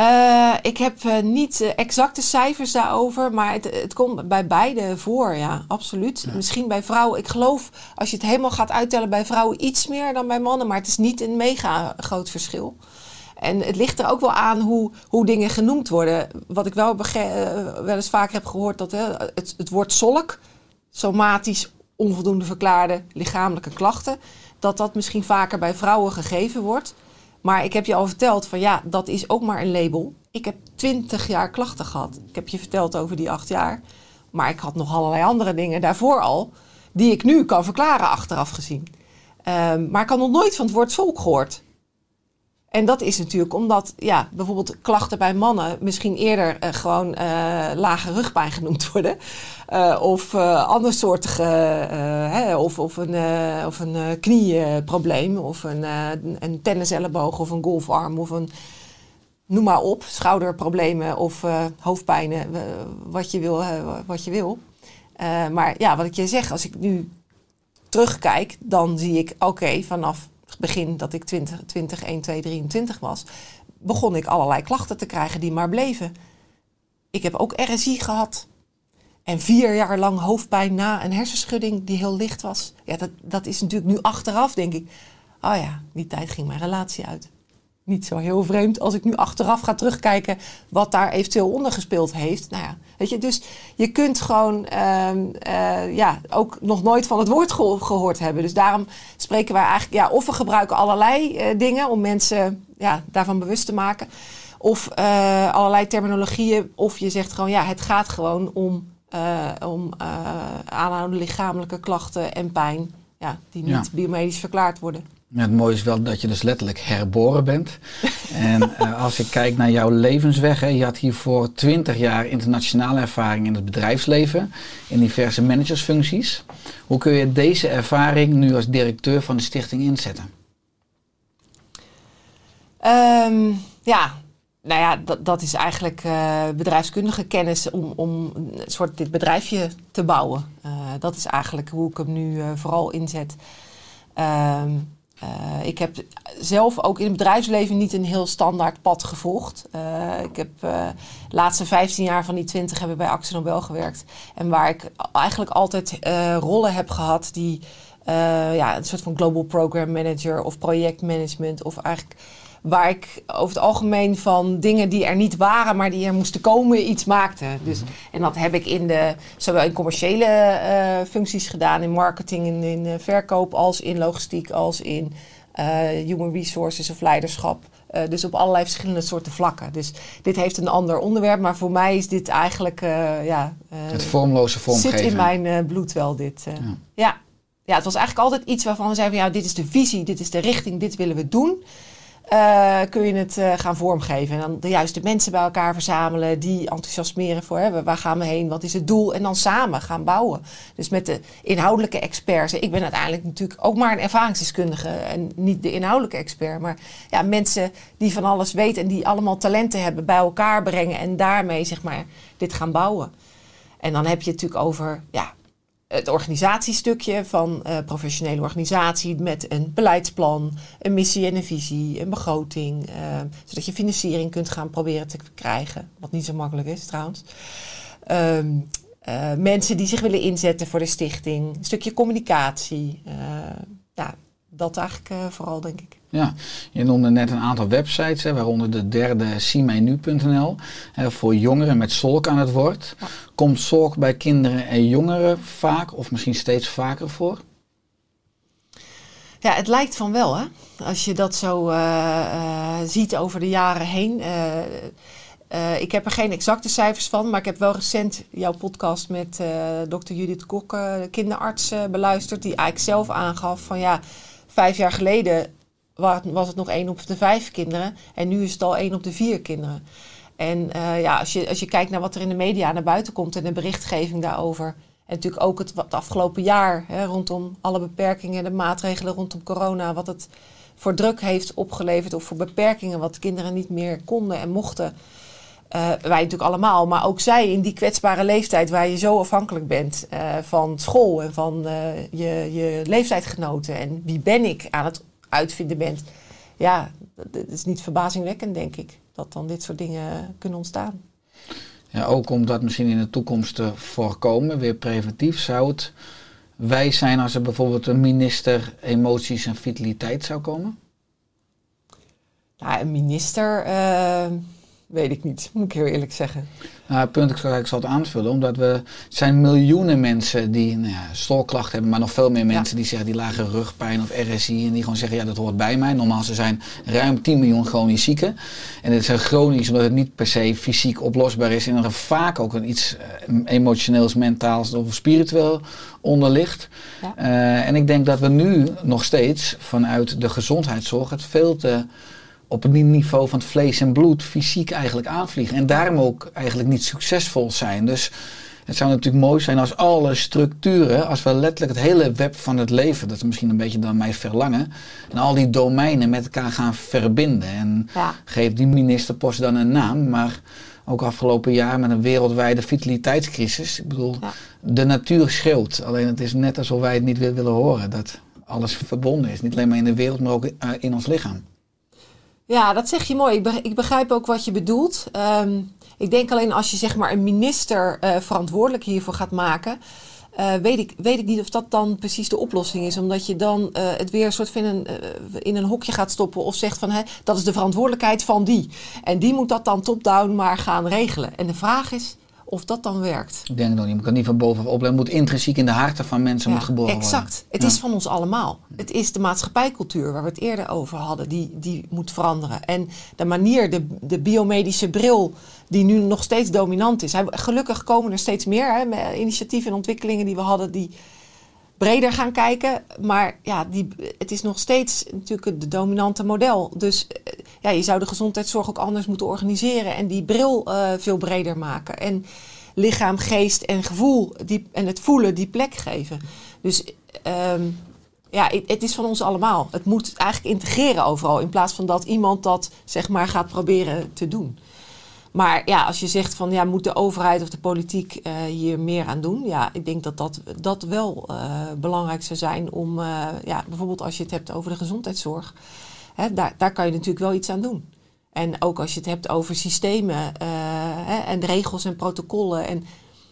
Eh, ik heb eh, niet eh, exacte cijfers daarover, maar het, het komt bij beide voor, ja, absoluut. Misschien bij vrouwen, ik geloof als je het helemaal gaat uittellen, bij vrouwen iets meer dan bij mannen, maar het is niet een mega groot verschil. En het ligt er ook wel aan hoe, hoe dingen genoemd worden. Wat ik wel, wel eens vaak heb gehoord, dat hè, het, het woord zolk, somatisch onvoldoende verklaarde lichamelijke klachten, dat dat misschien vaker bij vrouwen gegeven wordt. Maar ik heb je al verteld van ja, dat is ook maar een label. Ik heb twintig jaar klachten gehad. Ik heb je verteld over die acht jaar. Maar ik had nog allerlei andere dingen daarvoor al, die ik nu kan verklaren achteraf gezien. Ehm, maar ik had nog nooit van het woord volk gehoord. En dat is natuurlijk omdat ja, bijvoorbeeld klachten bij mannen misschien eerder eh, gewoon eh, lage rugpijn genoemd worden. Eh, of andersoortige, hè, of, of een, of een knieprobleem, of een, een tenniselleboog, of een golfarm, of een noem maar op, schouderproblemen of hoofdpijnen, wat je wil. wat je wil. Maar ja, wat ik je zeg, als ik nu terugkijk, dan zie ik, oké, vanaf begin dat ik 20, 20, 1, 2, 23 was, begon ik allerlei klachten te krijgen die maar bleven. Ik heb ook RSI gehad. En vier jaar lang hoofdpijn na een hersenschudding die heel licht was. Ja, dat, dat is natuurlijk nu achteraf, denk ik. Oh ja, die tijd ging mijn relatie uit. Niet zo heel vreemd als ik nu achteraf ga terugkijken wat daar eventueel onder gespeeld heeft. Nou ja, weet je, dus je kunt gewoon ehm, eh, ja, ook nog nooit van het woord geho- gehoord hebben. Dus daarom spreken wij eigenlijk, ja, of we gebruiken allerlei eh, dingen om mensen ja, daarvan bewust te maken. Of eh, allerlei terminologieën. Of je zegt gewoon, ja, het gaat gewoon om, om aanhoudende lichamelijke klachten en pijn. Ja, die niet Ja. biomedisch verklaard worden. Ja, het mooie is wel dat je dus letterlijk herboren bent. En eh, als ik kijk naar jouw levensweg, hè, je had hiervoor 20 jaar internationale ervaring in het bedrijfsleven, in diverse managersfuncties. Hoe kun je deze ervaring nu als directeur van de stichting inzetten? Ehm, ja, nou ja, dat, dat is eigenlijk eh, bedrijfskundige kennis om, om een soort dit bedrijfje te bouwen. Eh, dat is eigenlijk hoe ik hem nu vooral inzet. Ehm, eh, ik heb zelf ook in het bedrijfsleven niet een heel standaard pad gevolgd. Eh, ik heb eh, de laatste 15 jaar van die 20 hebben bij Axel Nobel gewerkt. En waar ik eigenlijk altijd rollen heb gehad die ja, een soort van global program manager of projectmanagement of eigenlijk waar ik over het algemeen van dingen die er niet waren, maar die er moesten komen, iets maakte. Dus, en dat heb ik in de, zowel in commerciële eh, functies gedaan, in marketing, in, in eh, verkoop, als in logistiek, als in eh, human resources of leiderschap. Dus op allerlei verschillende soorten vlakken. Dus dit heeft een ander onderwerp, maar voor mij is dit eigenlijk, ja, Het vormloze vormgeven. zit in mijn bloed wel dit. Ja. ja. ja, het was eigenlijk altijd iets waarvan we zeiden, van, ja, dit is de visie, dit is de richting, dit willen we doen. Eh, kun je het eh, gaan vormgeven. En dan de juiste mensen bij elkaar verzamelen, die enthousiasmeren voor hè, waar gaan we heen, wat is het doel. En dan samen gaan bouwen. Dus met de inhoudelijke experts. Ik ben uiteindelijk natuurlijk ook maar een ervaringsdeskundige en niet de inhoudelijke expert. Maar ja, mensen die van alles weten en die allemaal talenten hebben bij elkaar brengen en daarmee zeg maar dit gaan bouwen. En dan heb je het natuurlijk over ja, het organisatiestukje van eh professionele organisatie met een beleidsplan, een missie en een visie, een begroting, eh, zodat je financiering kunt gaan proberen te krijgen, wat niet zo makkelijk is trouwens. Ehm, eh, mensen die zich willen inzetten voor de stichting, een stukje communicatie, ja, dat eigenlijk vooral denk ik. Ja, je noemde net een aantal websites, hè, waaronder de derde siemijnu.nl, voor jongeren met solk aan het woord. Ja. Komt solk bij kinderen en jongeren vaak of misschien steeds vaker voor? Ja, het lijkt van wel, hè? Als je dat zo eh, eh, ziet over de jaren heen. Eh, ik heb er geen exacte cijfers van, maar ik heb wel recent jouw podcast met dokter Judith Kok, de kinderarts, beluisterd. Die eigenlijk zelf aangaf van ja, vijf jaar geleden was het nog één op de vijf kinderen. En nu is het al één op de vier kinderen. En eh, ja, als je, als je kijkt naar wat er in de media naar buiten komt en de berichtgeving daarover. En natuurlijk ook het, afgelopen jaar hè, rondom alle beperkingen en de maatregelen rondom corona. Wat het voor druk heeft opgeleverd of voor beperkingen wat kinderen niet meer konden en mochten. eh, wij natuurlijk allemaal, maar ook zij in die kwetsbare leeftijd waar je zo afhankelijk bent eh, van school en van je, je leeftijdgenoten en wie ben ik aan het uitvinden bent. Ja, dat is niet verbazingwekkend, denk ik, dat dan dit soort dingen kunnen ontstaan. Ja, ook om dat misschien in de toekomst te voorkomen, weer preventief, zou het wijs zijn als er bijvoorbeeld een minister emoties en vitaliteit zou komen? Nou, een minister, eh, weet ik niet, moet ik heel eerlijk zeggen. Nou, het punt, ik zal, ik zal het aanvullen, omdat we, het zijn miljoenen mensen die nou ja, stolklachten hebben, maar nog veel meer mensen die zeggen die lage rugpijn of RSI en die gewoon zeggen, ja dat hoort bij mij. Normaal ze zijn ruim 10 miljoen chronisch zieken. En het is chronisch omdat het niet per se fysiek oplosbaar is en er vaak ook een iets eh, emotioneels, mentaals of spiritueel onder ligt. Ja. Eh, en ik denk dat we nu nog steeds vanuit de gezondheidszorg het veel te op het niveau van het vlees en bloed fysiek eigenlijk aanvliegen. En daarom ook eigenlijk niet succesvol zijn. Dus het zou natuurlijk mooi zijn als alle structuren, als we letterlijk het hele web van het leven, dat is misschien een beetje dan mijn verlangen, en al die domeinen met elkaar gaan verbinden. En Ja. geef die ministerpost dan een naam, maar ook afgelopen jaar met een wereldwijde vitaliteitscrisis. Ik bedoel, Ja. de natuur schreeuwt. Alleen het is net alsof wij het niet wil- willen horen, dat alles verbonden is. Niet alleen maar in de wereld, maar ook eh, in ons lichaam. Ja, dat zeg je mooi. Ik, be- ik begrijp ook wat je bedoelt. Ehm, ik denk alleen als je zeg maar een minister eh, verantwoordelijk hiervoor gaat maken, eh, weet, ik, weet ik niet of dat dan precies de oplossing is. Omdat je dan eh, het weer een soort van een, eh, in een hokje gaat stoppen of zegt van hè, dat is de verantwoordelijkheid van die. En die moet dat dan top-down maar gaan regelen. En de vraag is of dat dan werkt. Ik denk het nog niet. Je kan niet van bovenaf opleiden. Het moet intrinsiek in de harten van mensen moet geboren worden. exact. Het Ja. is van ons allemaal. Het is de maatschappijcultuur waar we het eerder over hadden, die, die moet veranderen. En de manier, de, de biomedische bril, die nu nog steeds dominant is. Gelukkig komen er steeds meer hè, initiatieven en ontwikkelingen die we hadden, die breder gaan kijken. Maar ja, die, het is nog steeds natuurlijk het dominante model. Dus eh, ja, je zou de gezondheidszorg ook anders moeten organiseren en die bril eh, veel breder maken. En lichaam, geest en gevoel die, en het voelen die plek geven. Dus ehm, ja, het, het is van ons allemaal. Het moet eigenlijk integreren overal in plaats van dat iemand dat zeg maar gaat proberen te doen. Maar ja, als je zegt van ja, moet de overheid of de politiek eh, hier meer aan doen? Ja, ik denk dat dat, dat wel eh, belangrijk zou zijn om, eh, ja, bijvoorbeeld als je het hebt over de gezondheidszorg, hè, daar, daar kan je natuurlijk wel iets aan doen. En ook als je het hebt over systemen hè, en regels en protocollen. En,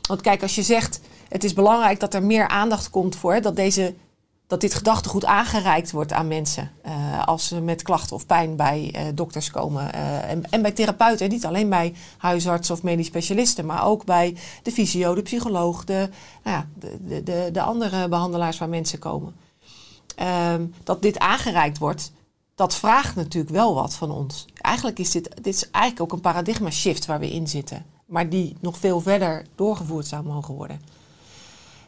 want kijk, als je zegt het is belangrijk dat er meer aandacht komt voor dat deze dat dit gedachtegoed aangereikt wordt aan mensen. eh, als ze met klachten of pijn bij eh, dokters komen. eh, en, bij therapeuten. En niet alleen bij huisartsen of medisch specialisten. Maar ook bij de fysio, de psycholoog, de, nou ja, de, de, de andere behandelaars waar mensen komen. Ehm, dat dit aangereikt wordt, dat vraagt natuurlijk wel wat van ons. Eigenlijk is dit, dit is eigenlijk ook een paradigma shift waar we in zitten. Maar die nog veel verder doorgevoerd zou mogen worden.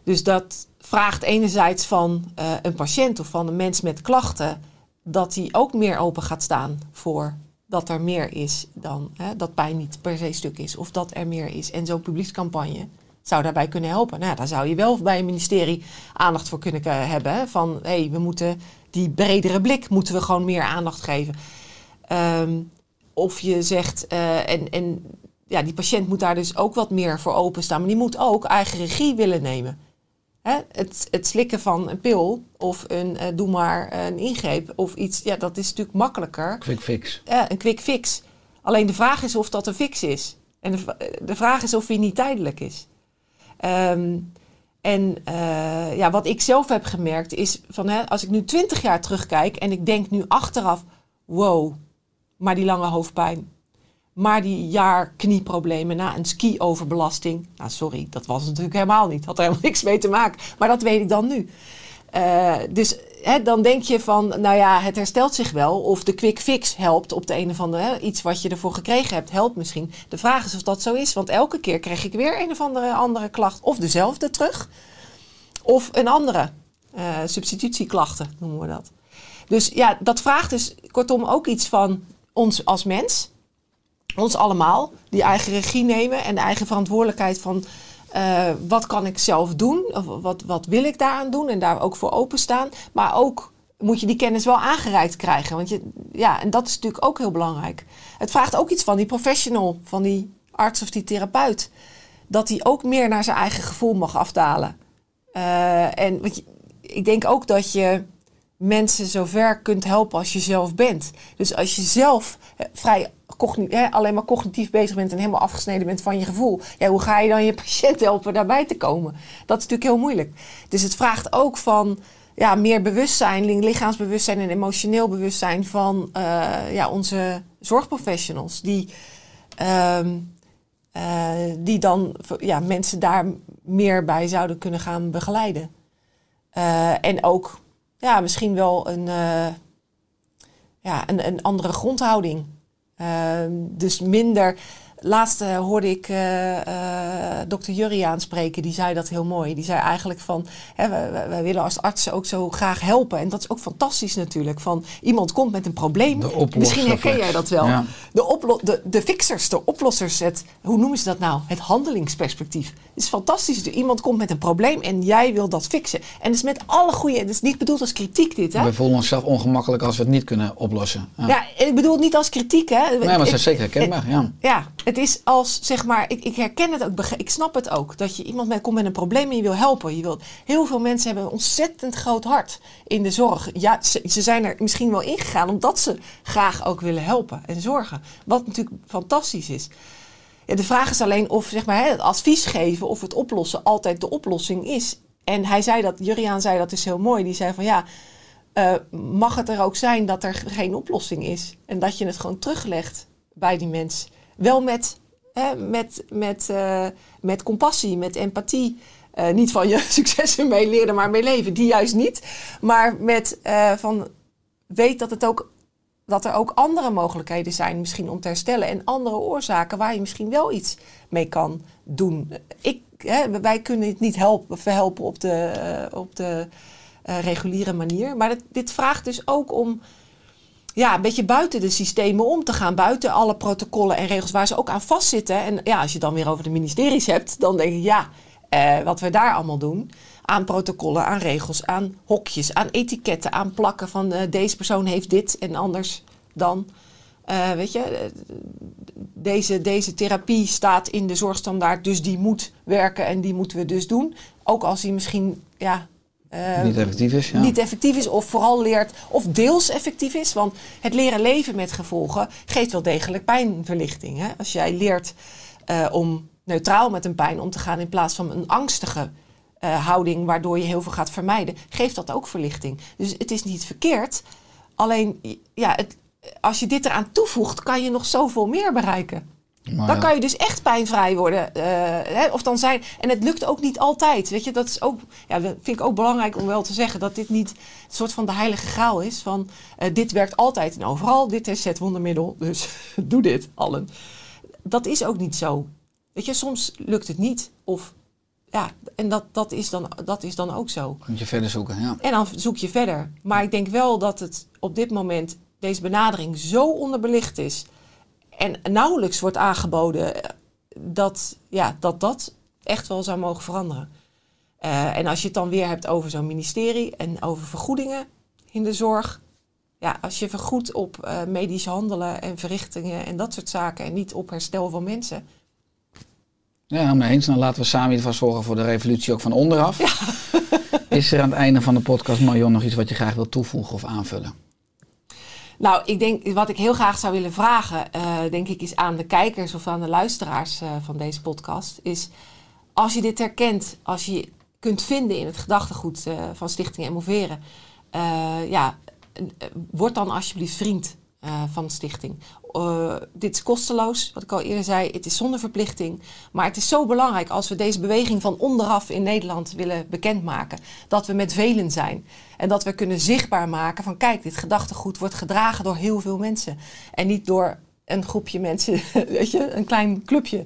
Dus dat vraagt enerzijds van eh, een patiënt of van een mens met klachten dat hij ook meer open gaat staan voor dat er meer is dan hè, dat pijn niet per se stuk is of dat er meer is. En zo'n publiekscampagne zou daarbij kunnen helpen. Nou, daar zou je wel bij een ministerie aandacht voor kunnen ke- hebben. Hè, van hé, hey, we moeten die bredere blik moeten we gewoon meer aandacht geven. Ehm, of je zegt, eh, en, en ja, die patiënt moet daar dus ook wat meer voor openstaan. Maar die moet ook eigen regie willen nemen. Hè? Het, het slikken van een pil of een eh, doe maar een ingreep of iets, ja, dat is natuurlijk makkelijker. Quick fix. Ja, een quick fix. Alleen de vraag is of dat een fix is. En de, vraag is of hij niet tijdelijk is. Ehm, en eh, ja, wat ik zelf heb gemerkt is van hè, als ik nu twintig jaar terugkijk en ik denk nu achteraf, wow, maar die lange hoofdpijn. Maar die jaar knieproblemen na een ski-overbelasting. Nou, sorry, dat was natuurlijk helemaal niet. Had er helemaal niks mee te maken. Maar dat weet ik dan nu. Eh, dus hè, dan denk je van, nou ja, het herstelt zich wel. Of de quick fix helpt op de een of andere... Hè, iets wat je ervoor gekregen hebt, helpt misschien. De vraag is of dat zo is. Want elke keer krijg ik weer een of andere, andere klacht. Of dezelfde terug. Of een andere. eh, substitutieklachten noemen we dat. Dus ja, dat vraagt dus kortom ook iets van ons als mens ons allemaal, die eigen regie nemen en de eigen verantwoordelijkheid van eh, wat kan ik zelf doen, of wat, wat wil ik daaraan doen en daar ook voor openstaan. Maar ook moet je die kennis wel aangereikt krijgen, want je, ja, en dat is natuurlijk ook heel belangrijk. Het vraagt ook iets van die professional, van die arts of die therapeut, dat hij ook meer naar zijn eigen gevoel mag afdalen. Eh, en want je- ik denk ook dat je mensen zover kunt helpen als je zelf bent. Dus als je zelf eh, vrij hè, alleen maar cognitief bezig bent en helemaal afgesneden bent van je gevoel, ja, hoe ga je dan je patiënt helpen daarbij te komen? Dat is natuurlijk heel moeilijk. Dus het vraagt ook van ja, meer bewustzijn, li- lichaamsbewustzijn en emotioneel bewustzijn van eh, ja, onze zorgprofessionals. Die, ehm, eh, die dan ja, mensen daar meer bij zouden kunnen gaan begeleiden. Eh, en ook ja, misschien wel een, ja, een, een andere grondhouding. Ehm, dus minder. Laatst eh, hoorde ik eh, eh, dokter Jurrie aanspreken, die zei dat heel mooi. Die zei eigenlijk van, hè, wij, willen als artsen ook zo graag helpen. En dat is ook fantastisch natuurlijk. Van iemand komt met een probleem. De Misschien herken jij dat wel. Ja. De, de, de fixers, de oplossers, het, hoe noemen ze dat nou? Het handelingsperspectief. Het is fantastisch. Iemand komt met een probleem en jij wil dat fixen. En het is met alle goede, het is niet bedoeld als kritiek dit, hè? We voelen onszelf ongemakkelijk als we het niet kunnen oplossen. Ja. Ja, ik bedoel het niet als kritiek, hè? nee, maar dat Ik- is zeker herkenbaar. Ja. ja, het is als, zeg maar, ik, ik herken het ook, ik snap het ook. Dat je iemand met, komt met een probleem en je wil helpen. Je wilt, heel veel mensen hebben een ontzettend groot hart in de zorg. Ja, ze, ze zijn er misschien wel ingegaan omdat ze graag ook willen helpen en zorgen. Wat natuurlijk fantastisch is. De vraag is alleen of zeg maar, het advies geven of het oplossen altijd de oplossing is. En hij zei dat, Juriaan zei dat is heel mooi. Die zei van ja, eh, mag het er ook zijn dat er geen oplossing is. En dat je het gewoon teruglegt bij die mens. Wel met, hè, met, met, eh, met compassie, met empathie. Eh, niet van je successen mee leren, maar mee leven. Die juist niet. Maar met van weet dat, het ook, dat er ook andere mogelijkheden zijn misschien om te herstellen. En andere oorzaken waar je misschien wel iets mee kan doen. Ik, hè, wij kunnen het niet helpen, verhelpen op de, eh, op de eh, reguliere manier. Maar dit, vraagt dus ook om ja, een beetje buiten de systemen om te gaan. Buiten alle protocollen en regels waar ze ook aan vastzitten. En ja, als je dan weer over de ministeries hebt, dan denk ik ja, eh, wat we daar allemaal doen. Aan protocollen, aan regels, aan hokjes, aan etiketten, aan plakken van eh, deze persoon heeft dit en anders dan. Eh, weet je, eh, deze, deze therapie staat in de zorgstandaard, dus die moet werken en die moeten we dus doen. Ook als die misschien ja, niet effectief is. Ja. niet effectief is of vooral leert of deels effectief is. Want het leren leven met gevolgen geeft wel degelijk pijnverlichting. Hè? Als jij leert om neutraal met een pijn om te gaan in plaats van een angstige eh, houding waardoor je heel veel gaat vermijden, geeft dat ook verlichting. Dus het is niet verkeerd. Alleen ja, het, als je dit eraan toevoegt, kan je nog zoveel meer bereiken. Maar Dan ja. kan je dus echt pijnvrij worden. eh, hè, of dan zijn, en het lukt ook niet altijd. Weet je, dat is ook, ja, vind ik ook belangrijk om wel te zeggen dat dit niet een soort van de heilige graal is. Van eh, dit werkt altijd en overal. Dit is het wondermiddel. Dus doe dit allen. Dat is ook niet zo. Weet je, soms lukt het niet. Of ja, en dat, dat, is dan, dat is dan ook zo. Moet je verder zoeken. Ja. En dan zoek je verder. Maar ik denk wel dat het op dit moment, deze benadering, zo onderbelicht is. En nauwelijks wordt aangeboden eh, dat ja, dat, dat echt wel zou mogen veranderen. Eh, en als je het dan weer hebt over zo'n ministerie en over vergoedingen in de zorg. Ja, als je vergoedt op eh, medisch handelen en verrichtingen en dat soort zaken. En niet op herstel van mensen. Ja, mee eens. Dan laten we samen geval zorgen voor de revolutie ook van onderaf. Is er aan het einde van de podcast, Marion, nog iets wat je graag wil toevoegen of aanvullen? Nou, ik denk wat ik heel graag zou willen vragen, eh, denk ik, is aan de kijkers of aan de luisteraars eh, van deze podcast, is als je dit herkent, als je kunt vinden in het gedachtegoed eh, van Stichting Emoveren, ja, word dan alsjeblieft vriend eh, van de stichting. Eh, dit is kosteloos, wat ik al eerder zei. Het is zonder verplichting. Maar het is zo belangrijk als we deze beweging van onderaf in Nederland willen bekendmaken. Dat we met velen zijn. En dat we kunnen zichtbaar maken van kijk, dit gedachtegoed wordt gedragen door heel veel mensen. En niet door een groepje mensen, weet je, een klein clubje.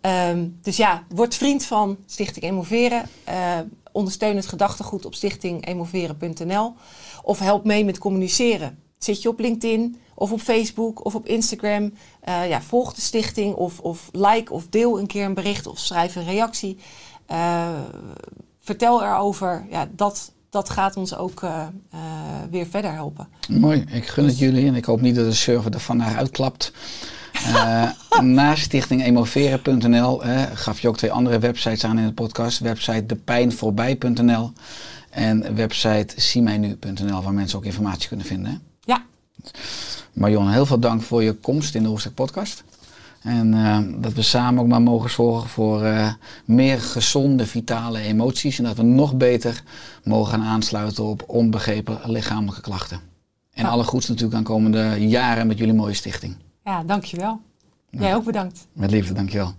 Ehm, dus ja, word vriend van Stichting Emoveren. Eh, ondersteun het gedachtegoed op stichtingemoveren.nl. Of help mee met communiceren. Zit je op LinkedIn of op Facebook of op Instagram. eh, ja, volg de stichting of, of like of deel een keer een bericht of schrijf een reactie. Eh, vertel erover. Ja, dat, dat gaat ons ook eh, weer verder helpen. Mooi, ik gun het jullie en ik hoop niet dat de server er vandaag uitklapt. Eh, naast stichtingemoveren.nl eh, gaf je ook twee andere websites aan in de podcast. Website depijnvoorbij.nl en website ziemijnu.nl waar mensen ook informatie kunnen vinden. Marion, heel veel dank voor je komst in de Hoofdstuk podcast. En eh, dat we samen ook maar mogen zorgen voor eh, meer gezonde, vitale emoties. En dat we nog beter mogen gaan aansluiten op onbegrepen lichamelijke klachten. En Ja. alle goeds natuurlijk aan komende jaren met jullie mooie stichting. ja dankjewel. Jij ook bedankt. Met liefde, dankjewel.